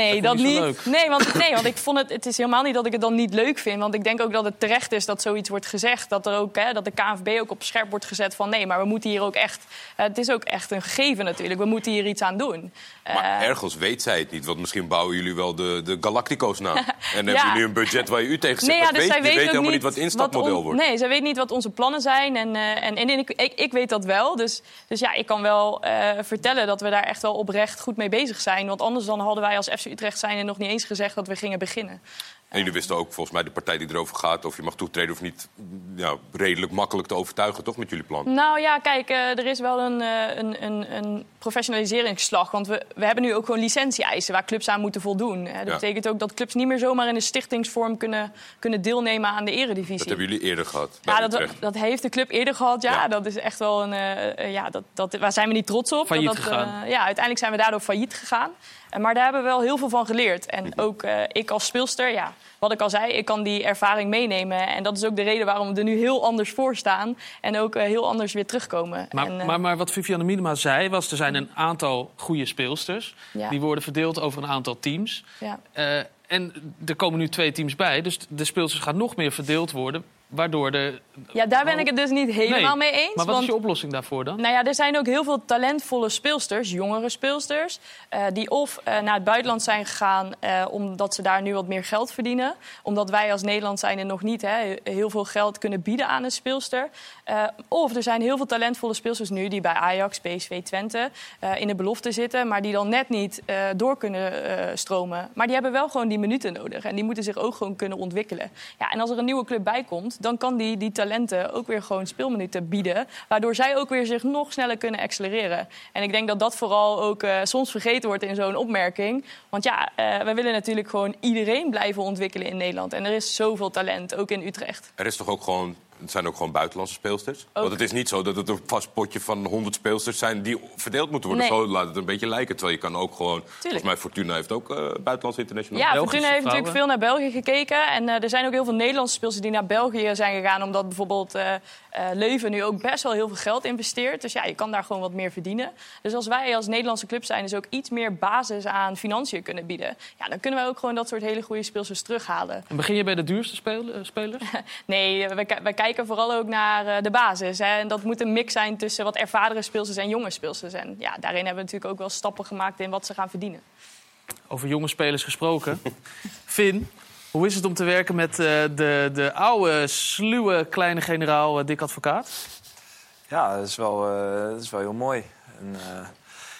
nee, Dat niet. leuk? Nee want, nee, want ik vond het. Het is helemaal niet dat ik het dan niet leuk vind. Want ik denk ook dat het terecht is dat zoiets wordt gezegd. Dat, er ook, hè, dat de KNVB ook op scherp wordt gezet van nee, maar we moeten hier ook echt. het is ook echt een gegeven natuurlijk. We moeten hier iets aan doen. Maar Eh, ergens weet zij het niet, want misschien bouwen jullie wel de, de Galactico's na. En hebben Ja. jullie nu een budget waar je u tegen zegt. Nee, ja, dus weet, zij weet helemaal niet wat het instapmodel on- wordt. Nee, zij weet niet wat onze plannen zijn. En, eh, en, en ik, ik, ik weet dat wel. Dus, dus ja, ik kan wel eh, vertellen dat we daar echt wel oprecht goed mee bezig zijn. Want anders dan hadden wij als FC Utrecht zijn nog niet eens gezegd dat we gingen beginnen. En jullie wisten ook, volgens mij, de partij die erover gaat... of je mag toetreden of niet, ja, redelijk makkelijk te overtuigen, toch, met jullie plan? Nou ja, kijk, eh, er is wel een, eh, een, een, een professionaliseringsslag. Want we, we hebben nu ook gewoon licentie-eisen waar clubs aan moeten voldoen. Dat Ja. betekent ook dat clubs niet meer zomaar in een stichtingsvorm kunnen, kunnen deelnemen aan de eredivisie. Dat hebben jullie eerder gehad Ja, dat, dat heeft de club eerder gehad. Ja, dat is echt wel een. eh, eh, ja, dat, dat, waar zijn we niet trots op? Failliet dat, dat, gegaan. eh, ja, uiteindelijk zijn we daardoor failliet gegaan. Eh, maar daar hebben we wel heel veel van geleerd. En ook eh, ik als speelster, ja, wat ik al zei, ik kan die ervaring meenemen. En dat is ook de reden waarom we er nu heel anders voor staan. En ook eh, heel anders weer terugkomen. Maar, en, maar, maar wat Vivianne Miedema zei, was er zijn een aantal goede speelsters. Ja. Die worden verdeeld over een aantal teams. ja. En er komen nu twee teams bij, dus de speelsters gaan nog meer verdeeld worden. Waardoor de... ja, daar ben ik het dus niet helemaal Nee. mee eens. Maar wat want... is je oplossing daarvoor dan? Nou ja, er zijn ook heel veel talentvolle speelsters, jongere speelsters, eh, die of eh, naar het buitenland zijn gegaan eh, omdat ze daar nu wat meer geld verdienen. Omdat wij als Nederland zijn er nog niet hè, heel veel geld kunnen bieden aan een speelster. Of er zijn heel veel talentvolle speelsters nu die bij Ajax, PSV, Twente in de belofte zitten, maar die dan net niet door kunnen stromen. Maar die hebben wel gewoon die minuten nodig en die moeten zich ook gewoon kunnen ontwikkelen. Ja, en als er een nieuwe club bij komt, dan kan die die talenten ook weer gewoon speelminuten bieden. Waardoor zij ook weer zich nog sneller kunnen accelereren. En ik denk dat dat vooral ook eh, soms vergeten wordt in zo'n opmerking. Want ja, eh wij willen natuurlijk gewoon iedereen blijven ontwikkelen in Nederland. En er is zoveel talent, ook in Utrecht. Er is toch ook gewoon het zijn ook gewoon buitenlandse speelsters. Want het is niet zo dat het een vast potje van 100 speelsters zijn die verdeeld moeten worden. Nee. Zo laat het een beetje lijken. Terwijl je kan ook gewoon. Volgens mij Fortuna heeft ook eh buitenlandse international. Ja, Fortuna heeft natuurlijk veel naar België gekeken. En eh, er zijn ook heel veel Nederlandse spelers die naar België zijn gegaan. Omdat bijvoorbeeld eh, eh, Leuven nu ook best wel heel veel geld investeert. Dus ja, je kan daar gewoon wat meer verdienen. Dus als wij als Nederlandse club zijn, dus ook iets meer basis aan financiën kunnen bieden. Ja, dan kunnen wij ook gewoon dat soort hele goede speelsters terughalen. En begin je bij de duurste spelers? Nee, wij, ki- wij kijken vooral ook naar eh, de basis. Hè. En dat moet een mix zijn tussen wat ervaren speelsters en jonge speelsters. En ja, daarin hebben we natuurlijk ook wel stappen gemaakt in wat ze gaan verdienen. Over jonge spelers gesproken. Finn, hoe is het om te werken met eh, de, de oude, sluwe kleine generaal eh, Dick Advocaat? Ja, dat is wel, eh, dat is wel heel mooi. En, eh,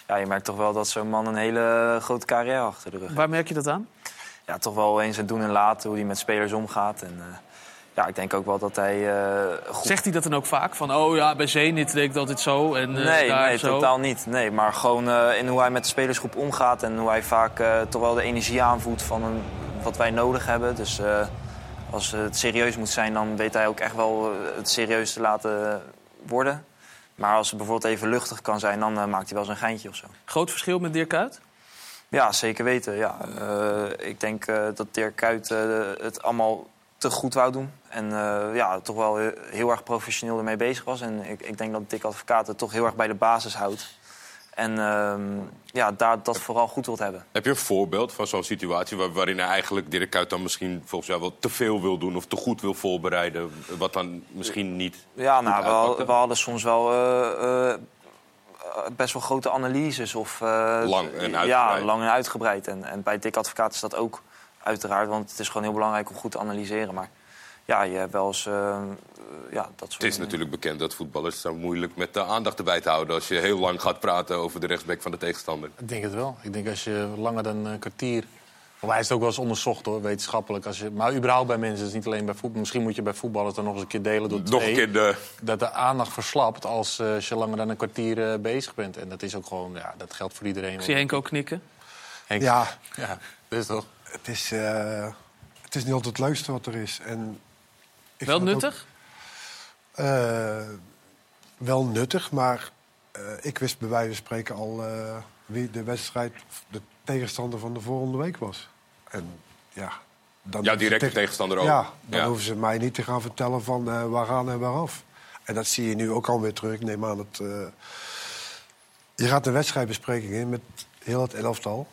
ja, je merkt toch wel dat zo'n man een hele grote carrière achter de rug heeft. Waar merk je dat aan? Ja, toch wel eens het doen en laten, hoe hij met spelers omgaat. En, eh, ja, ik denk ook wel dat hij eh, goed... Zegt hij dat dan ook vaak? Van, oh ja, bij Zenit deed ik dat dit zo en eh, nee, daar nee zo. totaal niet. Nee, maar gewoon eh, in hoe hij met de spelersgroep omgaat... en hoe hij vaak toch wel de energie aanvoelt van een, wat wij nodig hebben. Dus als het serieus moet zijn, dan weet hij ook echt wel het serieus te laten worden. Maar als het bijvoorbeeld even luchtig kan zijn, dan maakt hij wel zijn geintje of zo. Groot verschil met Dirk Kuyt? Ja, zeker weten. Ja. Ik denk dat Dirk Kuyt het allemaal te goed wou doen. En eh, ja, toch wel he- heel erg professioneel ermee bezig was. En ik, ik denk dat Dick Advocaat het toch heel erg bij de basis houdt. En ehm, ja, daar dat vooral goed wilt hebben. Heb je een voorbeeld van zo'n situatie waar- waarin hij eigenlijk Dirk Kuyt dan misschien volgens jou wel te veel wil doen of te goed wil voorbereiden, wat dan misschien niet. Ja, nou, we, we hadden soms wel eh, eh, best wel grote analyses. Of, Lang en uitgebreid. Ja, lang en uitgebreid. En, en bij Dick Advocaat is dat ook uiteraard. Want het is gewoon heel belangrijk om goed te analyseren. Maar ja, je hebt wel eens eh, ja, dat soort Het is natuurlijk bekend dat voetballers zo moeilijk met de aandacht erbij te houden als je heel lang gaat praten over de rechtsback van de tegenstander. Ik denk het wel. Ik denk als je langer dan een kwartier... Waarbij is het ook wel eens onderzocht hoor, wetenschappelijk. Als je, maar überhaupt bij mensen, dus niet alleen bij voetbal. Misschien moet je bij voetballers dan nog eens een keer delen door Nog een keer de... Dat de aandacht verslapt als, eh, als je langer dan een kwartier eh, bezig bent. En dat is ook gewoon, ja, dat geldt voor iedereen. Ik zie Henk ook knikken. Henk, Ja. ja, dat is toch. Het is, eh, het is niet altijd het leukste wat er is. En ik Wel nuttig? ook, eh, wel nuttig, maar eh, ik wist bij wijze van spreken al eh, wie de wedstrijd, de tegenstander van de volgende week was. En ja, dan Ja, directe tegen- tegenstander ook. Ja, dan Ja. hoeven ze mij niet te gaan vertellen van eh, waar aan en waaraf. En dat zie je nu ook alweer terug. Ik neem aan dat... eh, je gaat een wedstrijdbespreking in met heel het elftal.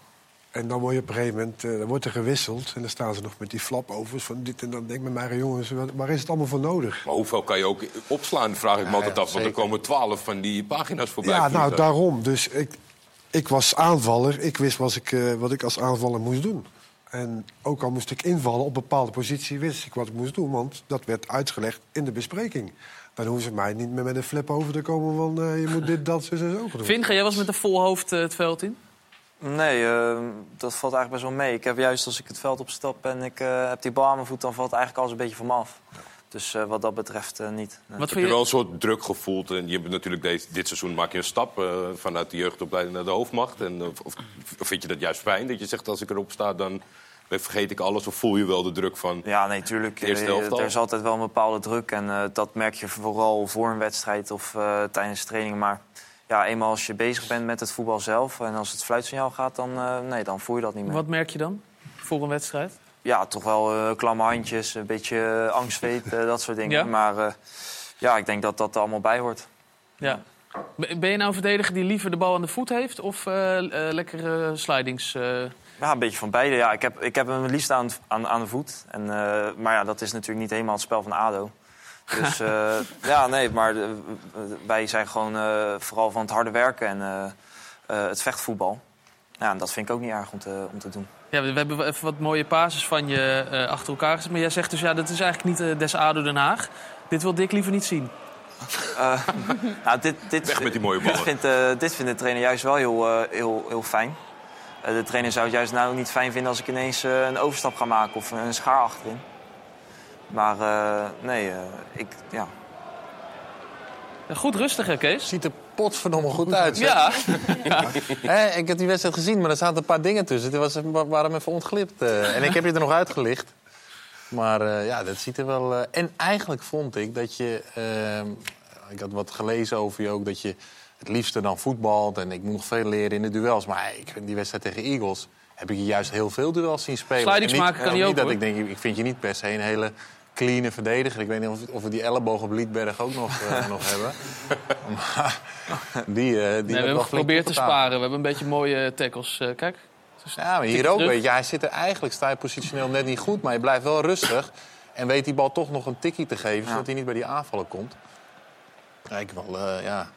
En dan word je op een gegeven moment eh, dan wordt er gewisseld. En dan staan ze nog met die flapovers van dit en dat. denk ik met mijn jongens, wat- waar is het allemaal voor nodig? Maar hoeveel kan je ook opslaan, vraag ik me altijd ja, af. Want er komen twaalf van die pagina's voorbij. Ja, nou daarom. Dus ik, ik was aanvaller. Ik wist wat ik, eh, wat ik als aanvaller moest doen. En ook al moest ik invallen op een bepaalde positie, wist ik wat ik moest doen. Want dat werd uitgelegd in de bespreking. Dan hoeven ze mij niet meer met een flip over te komen van eh, je moet dit, dat, zo en zo doen. Vin, ga jij was met een vol hoofd het veld in? Nee, eh, dat valt eigenlijk best wel mee. Ik heb juist als ik het veld opstap en ik eh, heb die bal aan mijn voet... dan valt eigenlijk alles een beetje van me af. Dus eh, wat dat betreft eh, niet. Nee. Heb je wel een soort druk gevoeld? En je hebt natuurlijk deze, dit seizoen maak je een stap eh, vanuit de jeugdopleiding naar de hoofdmacht. En, of, vind je dat juist fijn dat je zegt als ik erop sta, dan vergeet ik alles? Of voel je wel de druk van Ja, nee, tuurlijk. Er is altijd wel een bepaalde druk. En eh, dat merk je vooral voor een wedstrijd of eh, tijdens trainingen. Maar ja, eenmaal als je bezig bent met het voetbal zelf... en als het fluitsignaal gaat, dan, eh, nee, dan voel je dat niet meer. Wat merk je dan voor een wedstrijd? Ja, toch wel eh, klamme handjes, een beetje angstzweet, eh, dat soort dingen. Ja? Maar ja, ik denk dat dat er allemaal bij hoort. Ja. Ben je nou een verdediger die liever de bal aan de voet heeft of lekkere slidings? Ja, een beetje van beide. Ja, ik, heb, ik heb hem het liefst aan, aan, aan de voet. En, maar ja, dat is natuurlijk niet helemaal het spel van ADO. Dus eh, ja, nee, maar eh, wij zijn gewoon eh, vooral van het harde werken en eh, eh, het vechtvoetbal. Ja, en dat vind ik ook niet erg om te, om te doen. Ja, we hebben even wat mooie pases van je eh, achter elkaar gezet. Maar jij zegt dus, ja, dat is eigenlijk niet eh, des ADO Den Haag. Dit wil Dick liever niet zien. Eh, nou, dit, dit, Weg met die mooie dit ballen. vindt, eh, dit vindt de trainer juist wel heel, eh, heel, heel fijn. Eh, de trainer zou het juist nou niet fijn vinden als ik ineens eh, een overstap ga maken of een schaar achterin. Maar eh, nee, eh, ik, ja. Goed rustig, hè, Kees? Ziet er potverdomme goed uit. zeg. Ja. Hè, ik heb die wedstrijd gezien, maar er zaten een paar dingen tussen. Die was, wa- waren me even ontglipt. eh. en ik heb je er nog uitgelicht. Maar eh, ja, dat ziet er wel... eh, en eigenlijk vond ik dat je... ehm, ik had wat gelezen over je ook, dat je het liefste dan voetbalt. En ik moet nog veel leren in de duels. Maar ik vind die wedstrijd tegen Eagles... heb ik je juist heel veel duels zien spelen. Slidings maken kan hij ook, niet dat hoor. ik denk, ik vind je niet per se een hele clean verdediger. Ik weet niet of, of we die elleboog op Liedberg ook nog, eh, nog hebben. Maar die, eh die Nee, we hebben wel geprobeerd te sparen. We hebben een beetje mooie tackles. Eh, kijk. Ja, maar hier ook. Weet je, hij zit er eigenlijk, sta je positioneel net niet goed, maar je blijft wel rustig. En weet die bal toch nog een tikkie te geven, zodat hij niet bij die aanvallen komt. Ik wel, ja.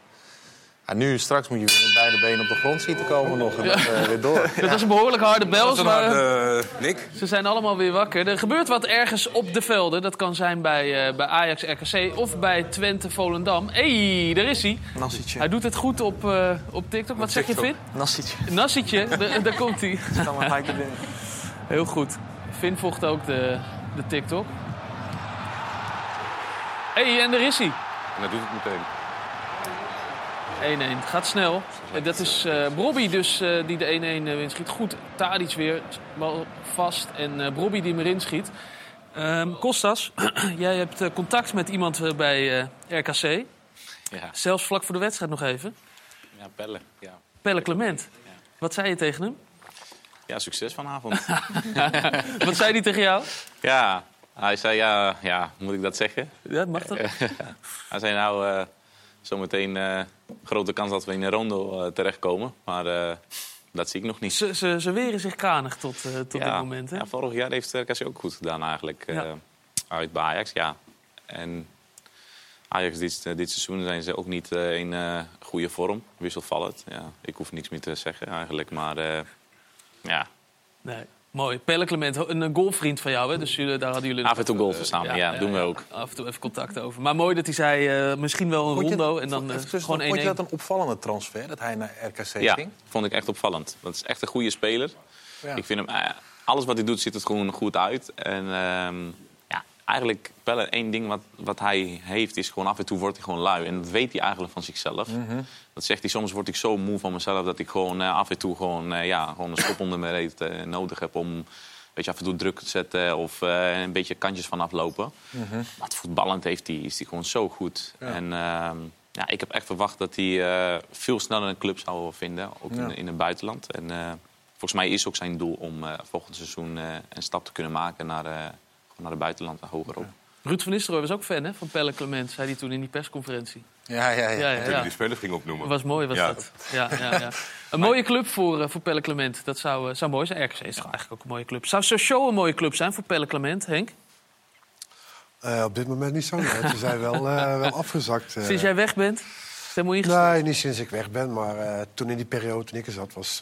Nu, straks moet je weer met beide benen op de grond zien te komen nog. En Ja. dat, eh, weer door. Dat was een behoorlijk harde bel. Dat is een maar- Nick. Ze zijn allemaal weer wakker. Er gebeurt wat ergens op de velden. Dat kan zijn bij, eh, bij Ajax RKC of bij Twente Volendam. Hé, hey, daar is hij. Nassietje. Hij doet het goed op, eh, op TikTok. Wat zeg je, Vin? Nassietje. Nassietje, daar, daar komt hij. kan maar gelijk naar binnen. Heel goed. Vin volgt ook de, de TikTok. Hé, hey, en daar is hij. En dat doet het meteen. 1-1. Gaat snel. Eh, Dat is eh Brobby dus eh, die de 1-1 eh, inschiet. Goed, Tadic weer. Bal vast. En eh Brobby die hem erin schiet. Ehm, Kostas, jij hebt eh, contact met iemand bij eh, RKC. Ja. Zelfs vlak voor de wedstrijd nog even. Ja, bellen. Ja. Pelle Clement. Wat zei je tegen hem? ja, succes vanavond. Wat zei hij tegen jou? ja, hij zei ja, ja, moet ik dat zeggen? Ja, mag dat? hij zei nou, eh, zometeen eh grote kans dat we in een rondo eh, terechtkomen. Maar eh, dat zie ik nog niet. Ze, ze, ze weren zich kranig tot, eh, tot ja, dit moment. Hè? ja, vorig jaar heeft RKC ook goed gedaan eigenlijk. uit bij Ajax, ja. En Ajax dit, dit seizoen zijn ze ook niet in goede vorm. Wisselvallend. Ja, ik hoef niks meer te zeggen eigenlijk. Maar ja, Nee. Mooi. Pelle Clement, een, golfvriend van jou, hè? Dus jullie, daar hadden jullie... af en toe golfen samen. Ja, doen we ook. Af en toe even contact over. Maar mooi dat hij zei, eh, misschien wel een Vond je- rondo en dan eh, gewoon 1-1. Vond je dat een opvallende transfer, dat hij naar RKC Ja, ging? vond ik echt opvallend. Dat is echt een goede speler. Ja. Ik vind hem, eh, alles wat hij doet, ziet het gewoon goed uit. En ehm, ja, eigenlijk, Pelle, één ding wat, wat hij heeft, is gewoon af en toe wordt hij gewoon lui. En dat weet hij eigenlijk van zichzelf. Mhm. Dat zegt hij, soms word ik zo moe van mezelf dat ik gewoon eh, af en toe gewoon, eh, ja, gewoon een schop onder mijn reet eh, nodig heb om weet je, af en toe druk te zetten of een beetje kantjes van aflopen. Mhm. Maar het voetballend heeft hij, is hij gewoon zo goed. Ja. En ehm, ja, ik heb echt verwacht dat hij veel sneller een club zou vinden, ook Ja. in, in het buitenland. En volgens mij is ook zijn doel om volgend seizoen een stap te kunnen maken naar, naar het buitenland en hogerop. Ruud van Nistelrooy was ook fan hè, van Pelle Clement, zei hij toen in die persconferentie. Ja, ja, ja. die spelers ging opnoemen. Was mooi, was Ja. dat. Ja, ja, ja. Een mooie club voor, eh, voor Pelle Clement. Dat zou, eh, zou mooi zijn. RKC is eigenlijk ook een mooie club. Zou Sochaux een mooie club zijn voor Pelle Clement, Henk? Eh, op dit moment niet zo. nee. Ze zijn wel, eh, wel afgezakt. eh. Sinds jij weg bent, helemaal ingestort. Nee, niet sinds ik weg ben. Maar eh, toen in die periode toen ik er zat, was...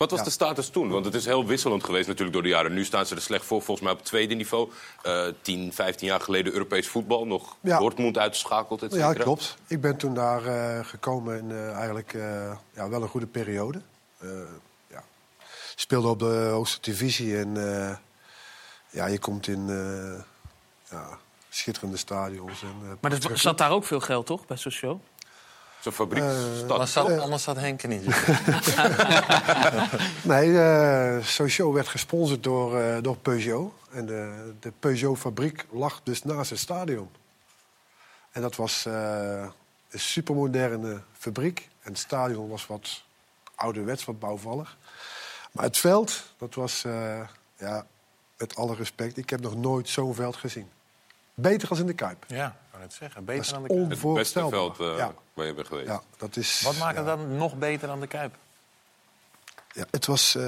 Wat was Ja. de status toen? Want het is heel wisselend geweest natuurlijk door de jaren. Nu staan ze er slecht voor, volgens mij op het tweede niveau. Eh 10, 15 jaar geleden Europees voetbal. Nog Ja. Dortmund uitgeschakeld, et ja, klopt. Ik ben toen daar eh, gekomen in eh, eigenlijk eh, ja, wel een goede periode. Eh, ja. Speelde op de hoogste divisie en eh, ja, je komt in eh, ja, schitterende stadions. En, Maar er zat daar ook veel geld, toch, bij Sochaux? Zo'n fabrieksstad. Maar zat, anders zat Henk niet. Nee, eh Sochaux werd gesponsord door, eh, door Peugeot. En de, de Peugeot-fabriek lag dus naast het stadion. En dat was eh, een supermoderne fabriek. En het stadion was wat ouderwets, wat bouwvallig. Maar het veld, dat was, eh, ja, met alle respect... ik heb nog nooit zo'n veld gezien. Beter als in de Kuip. Ja, kan het zeggen. Dat Beter is dan de Kuip. Het beste onvoorstelbaar. veld eh, Ja. waar je bent geweest. Ja, dat is, Wat maakt het ja. dan nog beter dan de Kuip? Ja, het was eh,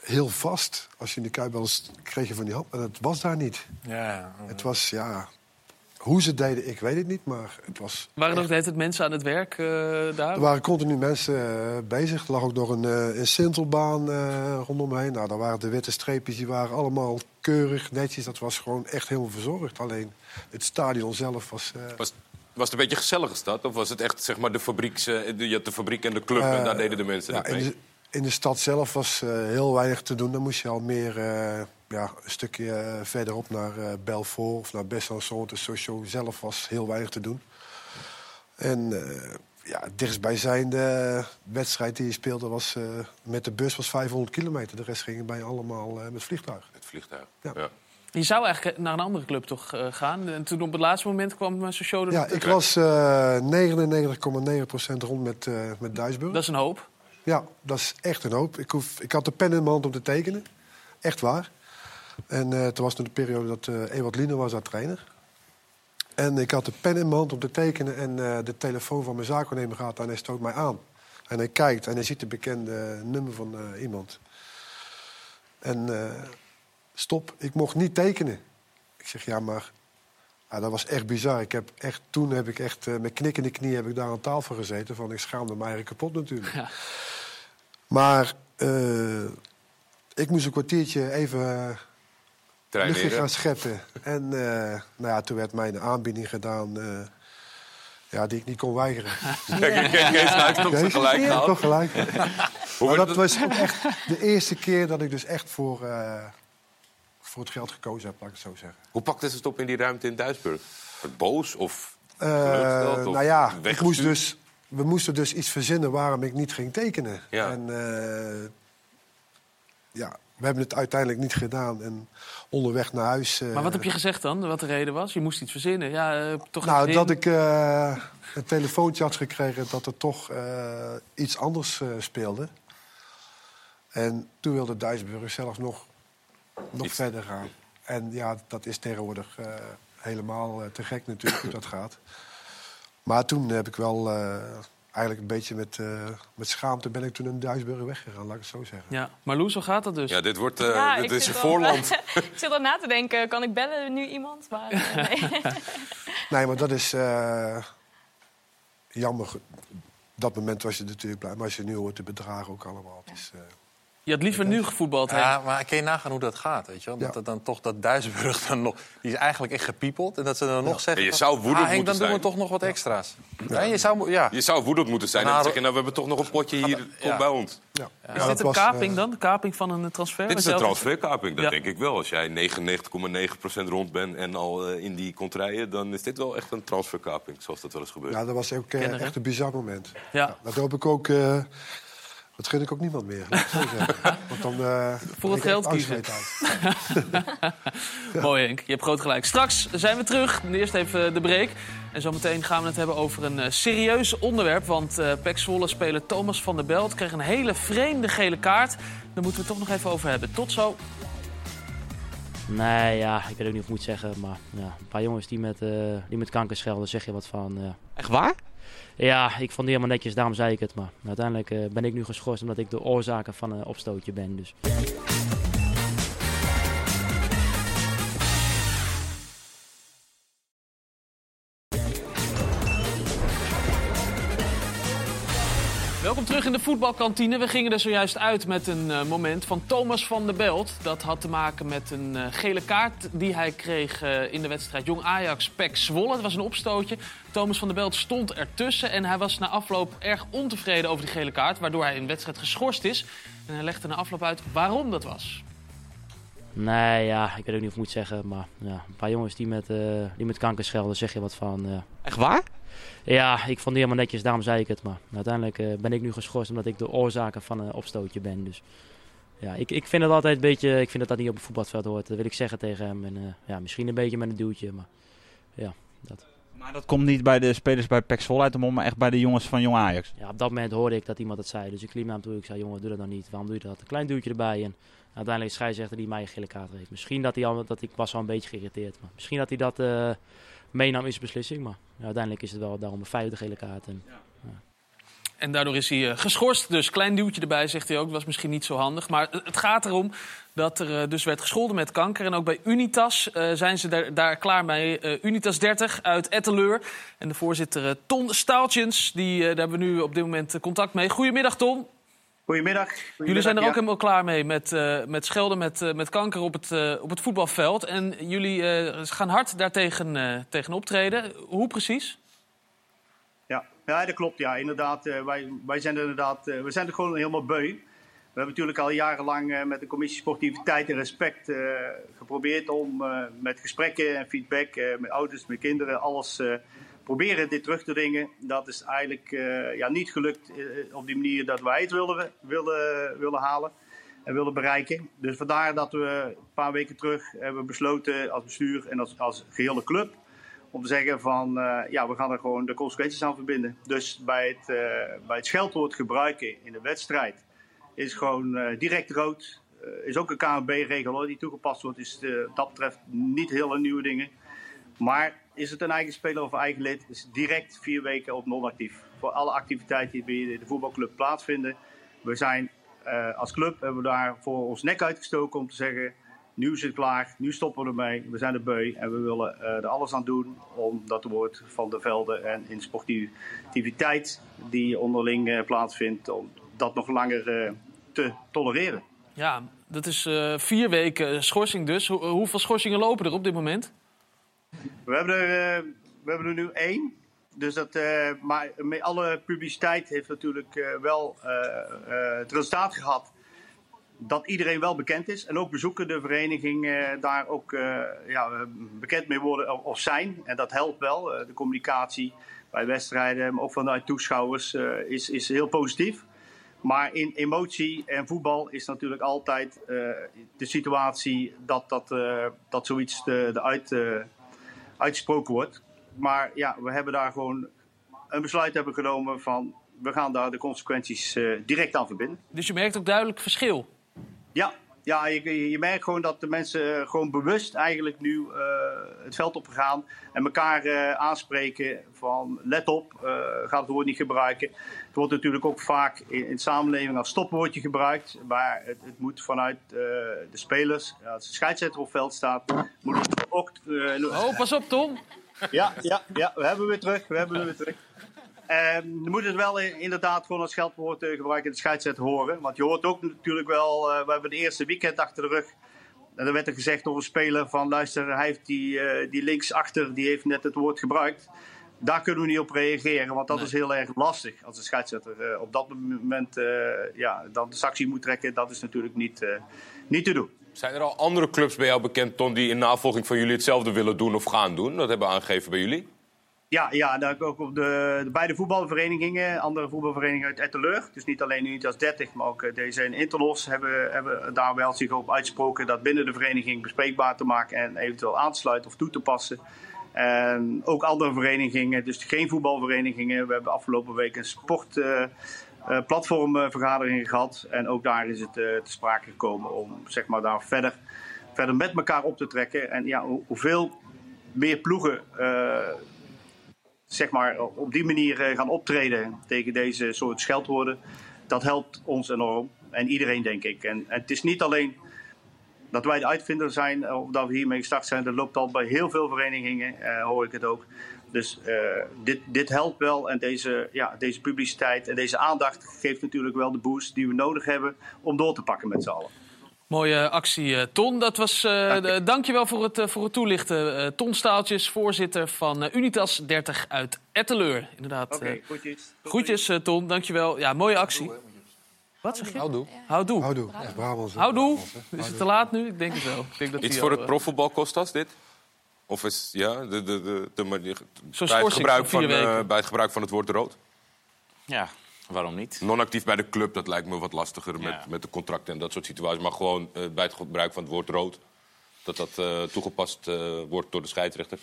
heel vast. Als je in de Kuip wel eens kreeg je van die hand. Maar dat was daar niet. Ja, Het was, ja... Hoe ze het deden, ik weet het niet, maar het was... Waren er ook de hele tijd mensen aan het werk eh, daar? Er waren continu mensen bezig. Er lag ook nog een, eh, een sintelbaan eh, rondomheen. Nou, daar waren de witte streepjes, die waren allemaal keurig, netjes. Dat was gewoon echt helemaal verzorgd. Alleen het stadion zelf was... eh, Was, was het een beetje gezellige stad? Of was het echt zeg maar, de, fabrieks, eh, de, je had de fabriek en de club en Eh, daar deden de mensen ja, het in, mee? de, in de stad zelf was eh, heel weinig te doen. Dan moest je al meer eh, ja, een stukje eh, verderop naar eh Belfort of naar Besançon. De Sochaux zelf was heel weinig te doen. En eh ja, dichtstbijzijnde wedstrijd die je speelde was eh, met de bus was 500 kilometer. De rest gingen bij allemaal eh, met vliegtuig. Vliegtuig. Ja. Je zou eigenlijk naar een andere club toch eh, gaan? En toen op het laatste moment kwam uh, Sochaux... Ja, ik was eh 99,9% rond met, eh met Duisburg. Dat is een hoop. Ja, dat is echt een hoop. Ik, hoef, ik had de pen in mijn hand om te tekenen. Echt waar. En eh, toen was het de periode dat eh Ewald Liener was daar trainer. En ik had de pen in mijn hand om te tekenen... en eh, de telefoon van mijn zaakwaarnemer gaat en hij stoot mij aan. En hij kijkt en hij ziet de bekende nummer van eh, iemand. En eh, stop, ik mocht niet tekenen. Ik zeg, ja, maar... Ja, dat was echt bizar. Ik heb echt, toen heb ik echt eh, met knikkende knie heb ik daar aan tafel gezeten. Van, ik schaamde me eigenlijk kapot natuurlijk. Ja. Maar eh, ik moest een kwartiertje even uh, Traineren. luchtje gaan scheppen. En eh, nou ja, toen werd mij een aanbieding gedaan eh, ja, die ik niet kon weigeren. Kijk, Kees, toch gelijk toch gelijk. Maar dat was ook echt de eerste keer dat ik dus echt voor, eh, voor het geld gekozen heb, laat ik het zo zeggen. Hoe pakte ze het op in die ruimte in Duisburg? Wordt boos of Eh, of nou ja, ik moest dus, we moesten dus iets verzinnen waarom ik niet ging tekenen. Ja. En eh, ja, we hebben het uiteindelijk niet gedaan. En onderweg naar huis... eh, Maar wat heb je gezegd dan? Wat de reden was? Je moest iets verzinnen. Ja, toch Nou, dat ik eh, een telefoontje had gekregen dat er toch eh, iets anders eh, speelde. En toen wilde Duisburg zelfs nog, nog verder gaan. En ja, dat is tegenwoordig eh, helemaal eh, te gek natuurlijk hoe dat gaat. Maar toen heb ik wel eh, eigenlijk een beetje met, eh, met schaamte ben ik toen in Duisburg weggegaan, laat ik het zo zeggen. Ja, maar Loes, hoe gaat dat dus? Ja, dit, wordt, eh, Ja, dit is wel- voorland. ik zit al na te denken, kan ik bellen nu iemand? Maar, nee. Nee, maar dat is eh, jammer. Dat moment was je natuurlijk blij. Maar als je nu hoort de bedragen ook allemaal. Het is, eh, Je had liever nu gevoetbald, hè? Ja, maar kun je nagaan hoe dat gaat, weet je wel? Dat het dan toch dat Duisburg dan nog... Die is eigenlijk echt gepiepeld. En dat ze dan nog zeggen... Ja, je zou woedend ah, Henk, moeten dan doen we toch nog wat extra's. Ja. je zou, ja. Je zou woedend moeten zijn en Nou, dan zeg je, nou, we hebben toch nog een potje hier, kom bij ons. Ja. Is dit een kaping dan? De kaping van een transfer? Dit is een transferkaping, dat Ja. denk ik wel. Als jij 99,9% rond bent en al eh, in die komt rijden... dan is dit wel echt een transferkaping, zoals dat wel eens gebeurt. ja, dat was ook eh, echt een bizar moment. Ja. Dat hoop ik ook. Eh, dat gun ik ook niemand meer. Want dan. eh, Voor het geld kiezen. Mooi Henk, je hebt groot gelijk. Straks zijn we terug. Eerst even de break. En zometeen gaan we het hebben over een eh, serieus onderwerp. Want eh Pek Zwolle speler Thomas van der Belt kreeg een hele vreemde gele kaart. Daar moeten we het toch nog even over hebben. Tot zo. Nee, ja, ik weet ook niet of ik moet zeggen. Maar ja, een paar jongens die met, eh, die met kanker schelden, zeg je wat van. ja. Echt waar? Ja, ik vond die helemaal netjes, daarom zei ik het. Maar uiteindelijk eh, ben ik nu geschorst omdat ik de oorzaker van een opstootje ben. Dus. Welkom terug in de voetbalkantine. We gingen er zojuist uit met een eh, moment van Thomas van der Belt. Dat had te maken met een eh, gele kaart die hij kreeg eh, in de wedstrijd Jong Ajax Pek Zwolle. Het was een opstootje. Thomas van der Belt stond ertussen en hij was na afloop erg ontevreden over die gele kaart, waardoor hij in de wedstrijd geschorst is. En hij legde na afloop uit waarom dat was. Nee, ja, ik weet ook niet of ik moet zeggen. Maar ja, een paar jongens die met, eh, die met kanker schelden, zeg je wat van. Echt waar? Ja, ik vond die helemaal netjes, daarom zei ik het. Maar uiteindelijk eh, ben ik nu geschorst omdat ik de oorzaker van een opstootje ben. Dus ja, ik, ik vind het altijd een beetje, ik vind dat dat niet op het voetbalveld hoort. Dat wil ik zeggen tegen hem. En eh, ja, misschien een beetje met een duwtje, maar ja, dat. Maar dat komt niet bij de spelers bij PEC Zwolle uit de mond, maar echt bij de jongens van Jong Ajax. Ja, op dat moment hoorde ik dat iemand het zei. Dus ik liep naar hem toe. Ik zei, jongen, doe dat dan niet. Waarom doe je dat? Een klein duwtje erbij. En uiteindelijk de scheidsrechter die mij een gele kaart heeft. Misschien dat hij al, dat ik was al een beetje geïrriteerd. Maar misschien dat hij dat eh, meenam zijn beslissing. Maar ja, uiteindelijk is het wel daarom een vijfde gele kaart. En, En daardoor is hij eh, geschorst. Dus klein duwtje erbij, zegt hij ook. Dat was misschien niet zo handig. Maar het gaat erom dat er eh, dus werd gescholden met kanker. En ook bij Unitas eh, zijn ze daar, daar klaar mee. Unitas 30 uit Etteleur. En de voorzitter Ton Staaltjens, die, daar hebben we nu op dit moment contact mee. Goedemiddag, Ton. Goedemiddag. Jullie zijn er ook ja. helemaal klaar mee met, eh, met schelden met, eh, met kanker op het, eh, op het voetbalveld. En jullie gaan hard daartegen tegen optreden. Hoe precies? Ja, ja dat klopt. Ja, inderdaad. wij, wij zijn er inderdaad, we zijn er gewoon helemaal beu. We hebben natuurlijk al jarenlang met de commissie Sportiviteit en Respect geprobeerd om met gesprekken en feedback met ouders, met kinderen, alles proberen dit terug te dringen. Dat is eigenlijk eh, ja, niet gelukt eh, op die manier dat wij het wilden, willen, willen halen. en willen bereiken. Dus vandaar dat we een paar weken terug hebben besloten als bestuur en als, als gehele club om te zeggen van eh, ja, we gaan er gewoon de consequenties aan verbinden. Dus bij het, eh, bij het scheldwoord gebruiken in de wedstrijd is gewoon direct rood. is ook een KNB-regel die toegepast wordt. Is dat betreft niet hele nieuwe dingen. Maar is het een eigen speler of eigen lid, is direct vier weken op non-actief. Voor alle activiteiten die bij de voetbalclub plaatsvinden. We zijn als club hebben we daar voor ons nek uitgestoken om te zeggen nu is het klaar, nu stoppen we ermee. We zijn er beu en we willen eh, er alles aan doen om dat woord van de velden en in sportiviteit die onderling uh, plaatsvindt, om dat nog langer te tolereren. Ja, dat is vier weken schorsing dus. hoeveel schorsingen lopen er op dit moment? We hebben er, we hebben er nu één. Dus dat, maar met alle publiciteit heeft natuurlijk wel het resultaat gehad dat iedereen wel bekend is. En ook bezoeken de vereniging daar ook ja, bekend mee worden of zijn. En dat helpt wel. De communicatie bij wedstrijden, maar ook vanuit toeschouwers, is, is heel positief. Maar in emotie en voetbal is natuurlijk altijd de situatie dat, dat, dat zoiets de, de uit, uitgesproken wordt. Maar ja, we hebben daar gewoon een besluit hebben genomen van we gaan daar de consequenties direct aan verbinden. Dus je merkt ook duidelijk verschil? Ja, ja je, je merkt gewoon dat de mensen eh, gewoon bewust eigenlijk nu uh, het veld op gaan en elkaar uh, aanspreken van let op, ga het woord niet gebruiken. Het wordt natuurlijk ook vaak in, in samenleving als stopwoordje gebruikt, maar het, het moet vanuit de spelers, als de scheidsrechter op veld staat, moet het ook... oh, pas op Tom! Ja, ja, ja, we hebben weer terug, we hebben weer terug. Uh, dan moet het wel inderdaad gewoon als geldwoord uh, gebruiken de scheidsrechter horen. Want je hoort ook natuurlijk wel, uh, we hebben de eerste weekend achter de rug. En dan werd er gezegd door een speler van luister, hij heeft die, uh, die linksachter, die heeft net het woord gebruikt. Daar kunnen we niet op reageren, want dat is heel erg lastig. Als de scheidsrechter op dat moment ja, dan de sanctie moet trekken, dat is natuurlijk niet, niet te doen. Zijn er al andere clubs bij jou bekend, Ton, die in navolging van jullie hetzelfde willen doen of gaan doen? Dat hebben we aangegeven bij jullie? Ja, ja ook op de, de, beide voetbalverenigingen, andere voetbalverenigingen uit Etteleur. Dus niet alleen Unitas 30, maar ook eh, deze in Interlos hebben, hebben daar wel zich op uitgesproken dat binnen de vereniging bespreekbaar te maken en eventueel aan te sluiten of toe te passen. En ook andere verenigingen, dus geen voetbalverenigingen. We hebben afgelopen week een sportplatformvergadering uh, uh, gehad. En ook daar is het te sprake gekomen om zeg maar, daar verder, verder met elkaar op te trekken. En ja, hoeveel meer ploegen zeg maar, op die manier eh, gaan optreden tegen deze soort scheldwoorden, dat helpt ons enorm. En iedereen, denk ik. En, het is niet alleen dat wij de uitvinder zijn of dat we hiermee gestart zijn. Dat loopt al bij heel veel verenigingen, eh, hoor ik het ook. Dus uh, dit, dit helpt wel en deze, ja, deze publiciteit en deze aandacht geeft natuurlijk wel de boost die we nodig hebben om door te pakken met z'n allen. Mooie actie, eh, Ton. Dat was, uh, Dank dankjewel voor het, uh, voor het toelichten. Uh, Ton Staaltjes, voorzitter van Unitas 30 uit Etteleur. Inderdaad. Oké, okay, groetjes. Groetjes, Ton. Dankjewel. Ja, mooie actie. Wat zeg je? Houdoe. Houdoe. Houdoe. Ja, Houdoe. Is het te laat nu? Ik denk het wel. Ik denk dat Iets voor het profvoetbal kost als dit? Of is ja, de, de, de, de, manier, bij, het gebruik van, bij het gebruik van het woord rood? Ja, Waarom niet? Non-actief bij de club, dat lijkt me wat lastiger met, met de contracten en dat soort situaties. Maar gewoon uh, bij het gebruik van het woord rood, dat dat uh, toegepast uh, wordt door de scheidsrechter.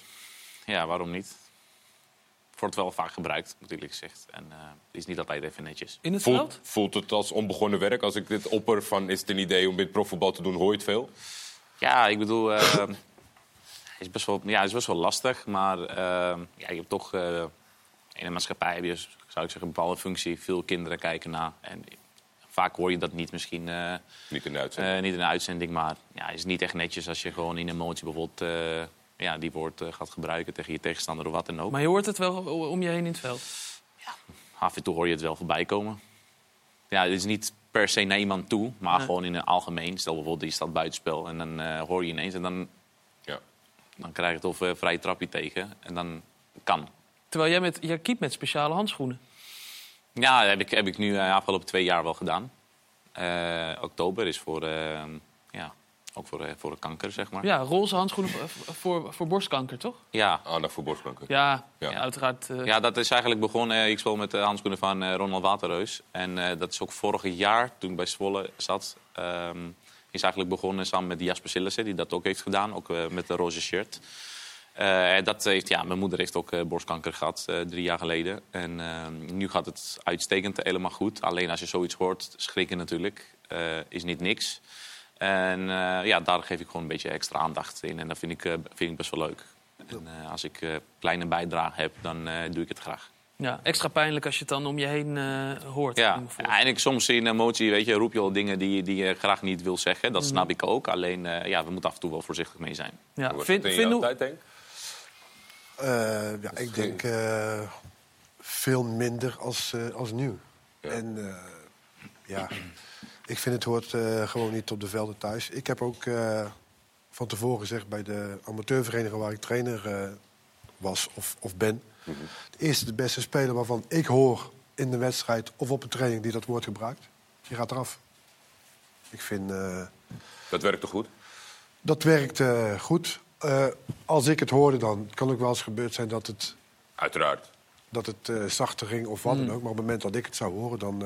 Ja, waarom niet? Wordt wel vaak gebruikt, natuurlijk gezegd. En is niet altijd even netjes. In het voelt, veld? Voelt het als onbegonnen werk? Als ik dit opper van is het een idee om dit profvoetbal te doen, hoor je het veel? Ja, ik bedoel, is best wel, ja, is best wel lastig. Maar ja, je hebt toch in een maatschappij heb je zou ik zeggen, een bepaalde functie. Veel kinderen kijken naar. En vaak hoor je dat niet misschien. Uh, niet in de uitzending. Uh, niet in de uitzending, maar ja, is niet echt netjes als je gewoon in emotie bijvoorbeeld uh, ja, die woord gaat gebruiken tegen je tegenstander of wat dan ook. Maar je hoort het wel om je heen in het veld? Ja, af en toe hoor je het wel voorbij komen. Ja, het is niet per se naar iemand toe, maar nee. gewoon in het algemeen. Stel bijvoorbeeld, je staat buitenspel en dan hoor je ineens en dan, ja. dan krijg je het of een vrije trapje tegen. En dan kan. Terwijl jij met, jij keept met speciale handschoenen. Ja, dat heb ik, heb ik nu de afgelopen twee jaar wel gedaan. Uh, oktober is voor uh, ja, Ook voor, eh, voor de kanker, zeg maar. Ja, roze handschoenen voor, voor, voor borstkanker, toch? Ja. Aandacht voor borstkanker. Ja, ja. uiteraard. eh, Ja, dat is eigenlijk begonnen. eh, Ik speel met de handschoenen van eh, Ronald Waterreus. En eh, dat is ook vorig jaar, toen ik bij Zwolle zat... ehm, is eigenlijk begonnen samen met Jasper Sillissen, die dat ook heeft gedaan. Ook eh, met de roze shirt. Eh, en dat heeft, ja, mijn moeder heeft ook eh, borstkanker gehad, eh, drie jaar geleden. En ehm, nu gaat het uitstekend, helemaal goed. Alleen als je zoiets hoort, schrikken natuurlijk. Eh, is niet niks. En eh, ja, daar geef ik gewoon een beetje extra aandacht in. En dat vind ik, eh, vind ik best wel leuk. En eh, als ik eh, kleine bijdrage heb, dan eh, doe ik het graag. ja, extra pijnlijk als je het dan om je heen eh, hoort. Ja, ja, en ik, soms in emotie weet je, roep je al dingen die, die je graag niet wil zeggen. Dat Mhm. snap ik ook. Alleen, eh, ja, we moeten af en toe wel voorzichtig mee zijn. Ja, Hoe vind- vind jouw hoe- tijd, Henk? Eh, ja, ik denk eh, veel minder als, eh, als nu. En eh, ja, ik vind het hoort eh, gewoon niet op de velden thuis. Ik heb ook eh, van tevoren gezegd bij de amateurvereniging waar ik trainer eh, was of, of ben. De eerste, de beste speler waarvan ik hoor in de wedstrijd of op een training die dat woord gebruikt, die gaat eraf. Ik vind... Dat werkt toch goed? dat werkt goed. Als ik het hoorde, dan kan ook wel eens gebeurd zijn dat het, Uiteraard. dat het zachter ging of wat Mm. dan ook. Maar op het moment dat ik het zou horen, dan,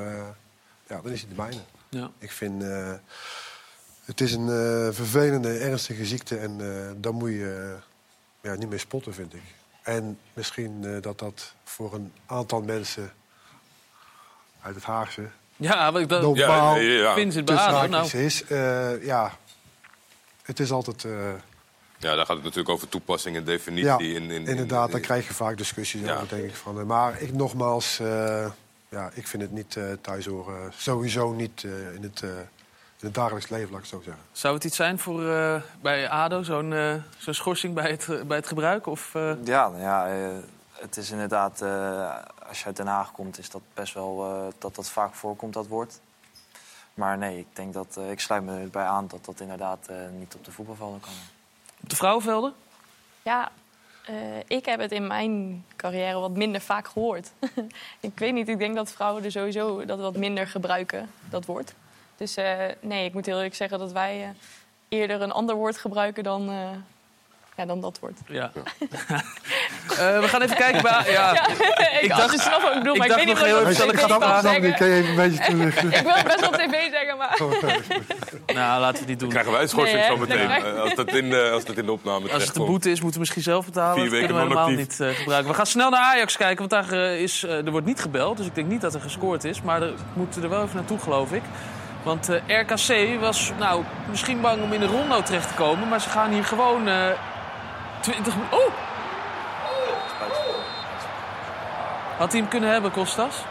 ja, dan is het de mijne. Ja. Ik vind eh, het is een eh, vervelende, ernstige ziekte en eh daar moet je ja, niet mee spotten, vind ik. En misschien eh, dat dat voor een aantal mensen uit het Haagse Ja, wat ik dat normaal ja, ja, ja. Haakjes nou. is. Eh, ja, het is altijd... eh, Ja, daar gaat het natuurlijk over toepassing en definitie. Ja, in, in, in- inderdaad, daar krijg je vaak discussies Ja. over, denk ik. Van. eh, Maar ik nogmaals, eh, ja, ik vind het niet eh thuis horen. Sowieso niet eh, in, het, eh, in het dagelijks leven, laat ik het zo zeggen. Zou het iets zijn voor eh, bij ADO, zo'n eh, zo'n schorsing bij het, eh, bij het gebruik? Of, eh, Ja, nou ja eh, het is inderdaad, eh, als je uit Den Haag komt, is dat best wel eh, dat dat vaak voorkomt, dat woord. Maar nee, ik denk dat, eh, ik sluit me erbij aan dat dat inderdaad eh, niet op de voetbalvelden kan. op de vrouwenvelden? Ja, eh, ik heb het in mijn carrière wat minder vaak gehoord. ik weet niet, ik denk dat vrouwen er sowieso dat wat minder gebruiken, dat woord. Dus eh, nee, ik moet heel eerlijk zeggen dat wij eh, eerder een ander woord gebruiken dan, ja, dan dat woord. Ja. Eh, we gaan even kijken bij... Ja. Ja, ik had dus snap wat ik bedoel, maar ik dacht weet niet heel ik even, op ik kan vragen? zeggen. kan je even een beetje toelichten? Ik wil het best op tv zeggen, maar... Nou, laten we het niet doen. Krijgen wij een schorsing Nee, hè? zo meteen. Dan krijg- eh, als, dat in, de- als dat in de opname Als het de boete is, moeten we misschien zelf betalen. Vier dat weken kunnen we helemaal niet eh, gebruiken. We gaan snel naar Ajax kijken, want daar, eh, is, eh, er wordt niet gebeld. Dus ik denk niet dat er gescoord is. Maar er- we moeten er wel even naartoe, geloof ik. Want eh, RKC was nou, misschien bang om in de ronde terecht te komen. Maar ze gaan hier gewoon eh 20 minuten... Oh! Had hij hem kunnen hebben, Kostas?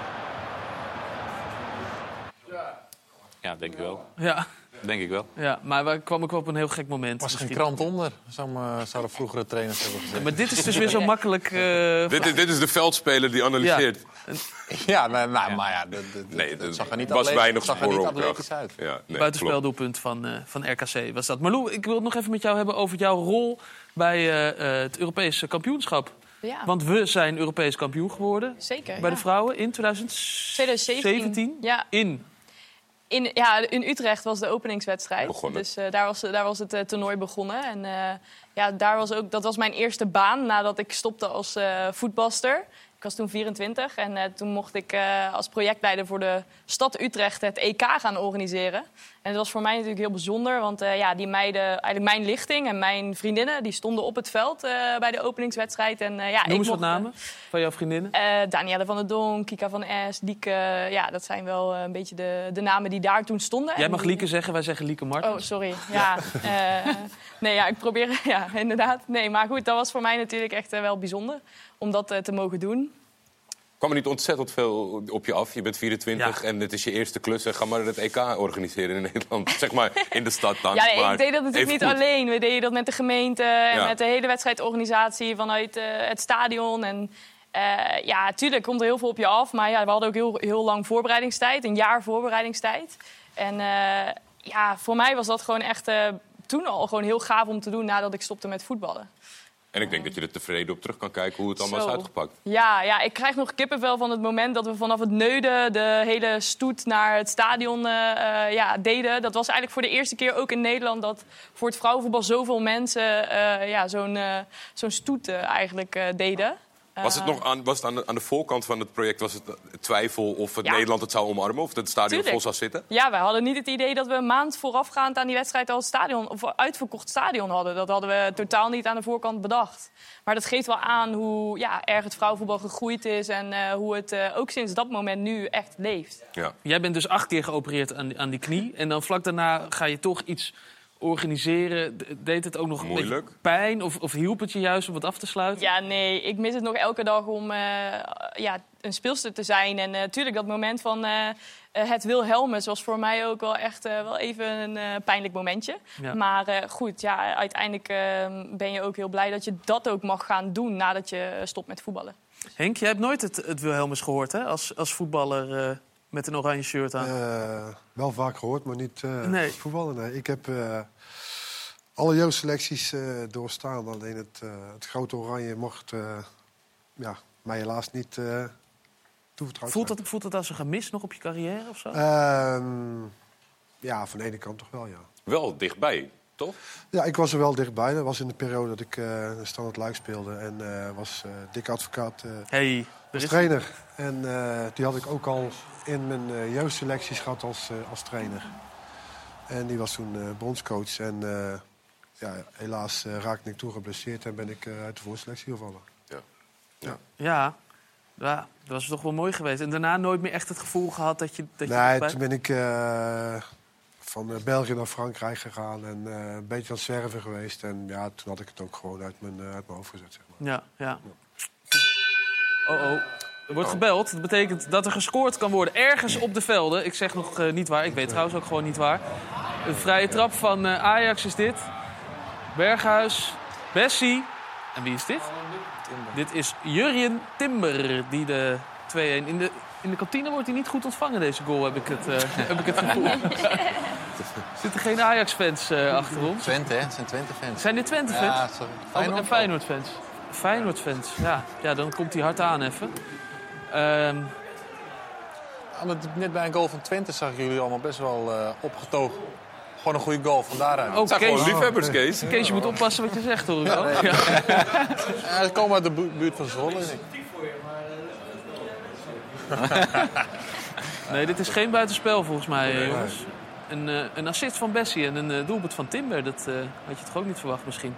Ja, denk ik wel. Ja. Denk ik wel. Ja, maar we kwam ook op een heel gek moment. was geen misschien. krant onder, zou me- zouden vroegere trainers hebben gezegd. Maar dit is dus weer zo makkelijk... eh, Dit is, dit is de veldspeler die analyseert. Ja, nee, nou, maar ja, dat, dat, Nee, dat zag er niet was atletisch- weinig zag er niet atletisch uit. Ja, nee. Buitenspeldoelpunt van, eh, van RKC was dat. Marlou, ik wil het nog even met jou hebben over jouw rol bij eh, eh, het Europese kampioenschap. Ja. Want we zijn Europees kampioen geworden. Zeker, Bij ja. de vrouwen in 2017. 2017. Ja. In. In, ja, in Utrecht was de openingswedstrijd. Begonnen. Dus eh, daar, was, daar was het eh, toernooi begonnen. En eh, ja, daar was ook, dat was mijn eerste baan nadat ik stopte als voetbalster. Ik was toen 24 en toen mocht ik als projectleider voor de stad Utrecht het EK gaan organiseren. En dat was voor mij natuurlijk heel bijzonder, want eh, ja, die meiden, eigenlijk mijn lichting en mijn vriendinnen, die stonden op het veld eh, bij de openingswedstrijd. En, eh, ja, Noem ik eens wat mocht, namen van jouw vriendinnen. Danielle van der Donk, Kika van Es, Lieke. Ja, dat zijn wel een beetje de, de namen die daar toen stonden. Jij En mag die- Lieke zeggen, wij zeggen Lieke Martens. Oh, sorry. Ja, nee, ja, ik probeer... Ja, inderdaad. Nee, maar goed, dat was voor mij natuurlijk echt wel bijzonder om dat te mogen doen. Kwam er niet ontzettend veel op je af? Je bent 24 en het is je eerste klus. En ga maar het EK organiseren in Nederland. zeg maar in de stad dan. ja, nee, maar ik deed dat natuurlijk niet goed. alleen. We deden dat met de gemeente en Ja. met de hele wedstrijdorganisatie vanuit eh, het stadion. En eh, ja, tuurlijk komt er heel veel op je af. Maar ja, we hadden ook heel, heel lang voorbereidingstijd, een jaar voorbereidingstijd. En eh, ja, voor mij was dat gewoon echt toen al gewoon heel gaaf om te doen nadat ik stopte met voetballen. En ik denk dat je er tevreden op terug kan kijken hoe het allemaal Zo. is uitgepakt. Ja, ja, ik krijg nog kippenvel van het moment dat we vanaf het Neuden de hele stoet naar het stadion eh, eh, ja, deden. Dat was eigenlijk voor de eerste keer ook in Nederland dat voor het vrouwenvoetbal zoveel mensen eh, ja, zo'n eh, zo'n stoet eigenlijk deden. Was het Eh, nog aan, was het aan, de, aan de voorkant van het project was het eh, twijfel of het Ja. Nederland het zou omarmen of dat het stadion Tuurlijk. vol zou zitten? Ja, wij hadden niet het idee dat we een maand voorafgaand aan die wedstrijd al het stadion, of uitverkocht stadion hadden. Dat hadden we totaal niet aan de voorkant bedacht. Maar dat geeft wel aan hoe ja, erg het vrouwenvoetbal gegroeid is en eh, hoe het eh, ook sinds dat moment nu echt leeft. Ja. Jij bent dus acht keer geopereerd aan, aan die knie. En dan vlak daarna ga je toch iets organiseren. Deed het ook nog een Moeilijk. beetje pijn? Of, of hielp het je juist om het af te sluiten? Ja, nee, ik mis het nog elke dag om eh, ja, een speelster te zijn. En natuurlijk dat moment van eh, eh, het Wilhelmus was voor mij ook wel echt eh, wel even een eh, pijnlijk momentje. Ja. Maar eh, goed, ja, uiteindelijk eh, ben je ook heel blij dat je dat ook mag gaan doen nadat je stopt met voetballen. Henk, jij hebt nooit het, het Wilhelmus gehoord hè? Als, als voetballer eh, met een oranje shirt aan. Eh, wel vaak gehoord, maar niet eh Nee. Nee. Ik heb eh, alle jeugdselecties eh, doorstaan. Alleen het, eh, het grote oranje mocht eh, ja, mij helaas niet eh toevertrouwd voelt, zijn. dat, voelt dat als een gemis nog op je carrière of zo? Ehm, ja, van de ene kant toch wel, ja. Wel dichtbij, toch? Ja, ik was er wel dichtbij. Dat was in de periode dat ik eh Standard Luik speelde. En eh, was eh Dick Advocaat eh, hey, er als is- trainer. En eh, die had ik ook al in mijn eh, jeugdselecties gehad als, eh, als trainer. En die was toen eh bondscoach. En eh, ja, helaas eh, raakte ik toen geblesseerd en ben ik uit de voorselectie gevallen. Ja. Ja. Ja. ja, dat was toch wel mooi geweest. En daarna nooit meer echt het gevoel gehad dat je... Dat je Nee, bij- toen ben ik eh, van eh, België naar Frankrijk gegaan en eh, een beetje aan het zwerven geweest. En ja, toen had ik het ook gewoon uit mijn, eh, uit mijn hoofd gezet. Zeg maar. Ja, ja. Oh, oh. Er wordt gebeld. Dat betekent dat er gescoord kan worden ergens op de velden. Ik zeg nog eh, niet waar. Ik weet trouwens ook gewoon niet waar. Een vrije trap van eh, Ajax is dit. Berghuis, Bessie. En wie is dit? Dit is Jurjen Timber, die de 2-1... In de, in de kantine wordt hij niet goed ontvangen, deze goal, heb ik het, eh, heb ik het gevoel. Zitten geen Ajax-fans eh, achter ons? Twente, hè? Het zijn Twente-fans. Zijn dit Twente-fans? Ja, sorry. Oh, Feyenoord en Feyenoord-fans. Feyenoord-fans, ja. Ja, dan komt hij hard aan even. Ehm, net bij een goal van Twente zag ik jullie allemaal best wel eh, opgetogen. Gewoon een goede goal van daaruit. Oh, Kees. liefhebbers, Kees. Kees, je moet oppassen wat je zegt, hoor ik Ja, nee. Ja. Ja, ze komen uit de bu- buurt van Zwolle. denk ik. Nee, dit is geen buitenspel volgens mij, jongens. Een, eh, een assist van Bessie en een eh, doelpunt van Timber. Dat eh, had je toch ook niet verwacht misschien?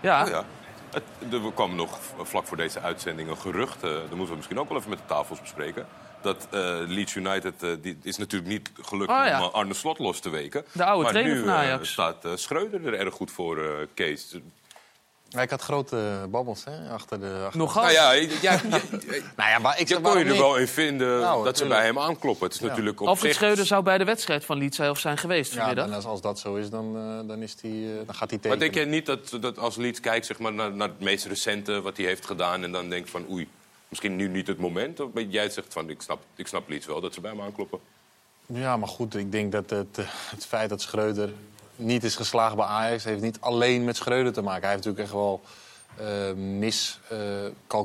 Ja, Oh ja. Het, er kwam nog vlak voor deze uitzending een gerucht. dat moeten we misschien ook wel even met de tafels bespreken. Dat Leeds United, die is natuurlijk niet gelukt Oh, ja. om Arne Slot los te weken. De oude maar trainer nu van Ajax. staat Schreuder er erg goed voor, Kees. Ja, ik had grote babbels hè, achter de... Achter Nogal. Nou ja, ja, ja, nou ja, maar ik je zeg, kon je er niet? wel in vinden Nou, dat ze bij hem aankloppen. Het is Ja. natuurlijk op Alfred zich... Schreuder zou bij de wedstrijd van Leeds zelf zijn geweest Ja, en als, als dat zo is, dan, eh, dan, is die, eh, dan gaat hij tegen. Maar denk jij niet dat, dat als Leeds kijkt zeg maar, naar, naar het meest recente wat hij heeft gedaan... en dan denkt van oei, misschien nu niet het moment? Of jij zegt van ik snap, ik snap Leeds wel dat ze bij hem aankloppen. Ja, maar goed, ik denk dat het, eh, het feit dat Schreuder niet is geslagen bij Ajax... heeft niet alleen met Schreuder te maken. Hij heeft natuurlijk echt wel eh, mis... eh,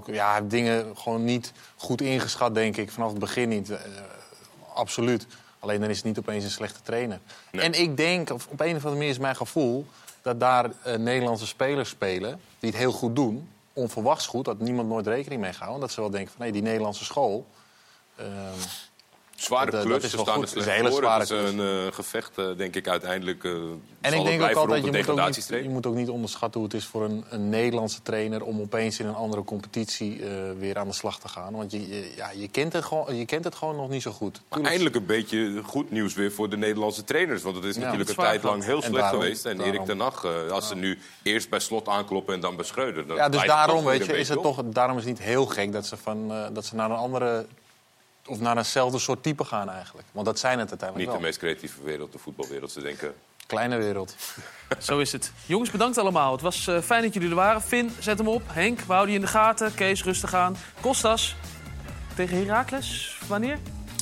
ja, hij heeft dingen gewoon niet goed ingeschat, denk ik. Vanaf het begin niet. Eh, absoluut. Alleen dan is het niet opeens een slechte trainer. En ik denk, op een of andere manier is mijn gevoel... dat daar Nederlandse spelers spelen die het heel goed doen. Onverwachts goed, dat niemand nooit rekening mee gaat. Dat ze wel denken van, nee, die Nederlandse school... Zware dat, eh, klus, dat is ze wel staan goed. er Het is slecht een hele voor. zware Het is klus. een eh, gevecht, eh, denk ik, uiteindelijk uh, En zal ik denk ook altijd, je moet, ook niet, je moet ook niet onderschatten hoe het is voor een, een Nederlandse trainer... om opeens in een andere competitie eh, weer aan de slag te gaan. Want je, je- ja, je, kent het gewoon, je kent het gewoon nog niet zo goed. Maar eindelijk een beetje goed nieuws weer voor de Nederlandse trainers. Want het is Ja, natuurlijk het een tijd lang heel En slecht daarom- geweest. En daarom. Erik ten Hag, eh, als ze nu eerst bij Slot aankloppen en dan bij Schreuder... dan Ja, dus daarom, weet je, is het toch, daarom is het niet heel gek dat ze, van, eh, dat ze naar een andere... of naar eenzelfde soort type gaan eigenlijk. Want dat zijn het uiteindelijk Niet de meest creatieve wereld, de voetbalwereld. Ze denken, Kleine wereld. Zo is het. Jongens, bedankt allemaal. Het was eh, fijn dat jullie er waren. Finn, zet hem op. Henk, we houden je in de gaten. Kees, rustig aan. Kostas, tegen Heracles. Wanneer?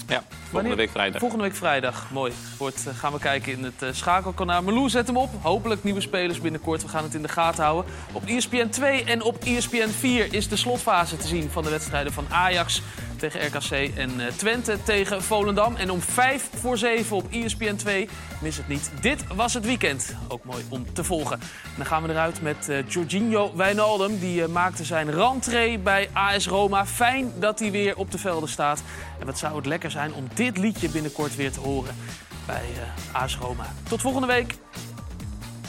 Ja, volgende week vrijdag. Volgende week vrijdag. Mooi. Wordt, eh, gaan we kijken in het eh, schakelkanaal. Marlou, zet hem op. Hopelijk nieuwe spelers binnenkort. We gaan het in de gaten houden. Op ESPN 2 en op ESPN 4 is de slotfase te zien van de wedstrijden van Ajax tegen RKC en eh, Twente tegen Volendam. En om 5 voor 7 op ESPN 2, mis het niet. Dit was het weekend. Ook mooi om te volgen. En dan gaan we eruit met eh Jorginho Wijnaldum. Die eh, maakte zijn rentree bij AS Roma. Fijn dat hij weer op de velden staat. En wat zou het lekker zijn om dit liedje binnenkort weer te horen bij AS Roma. Tot volgende week.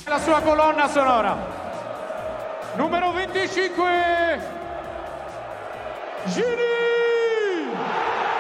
La sua colonna sonora. Numero 25. Gini Boom!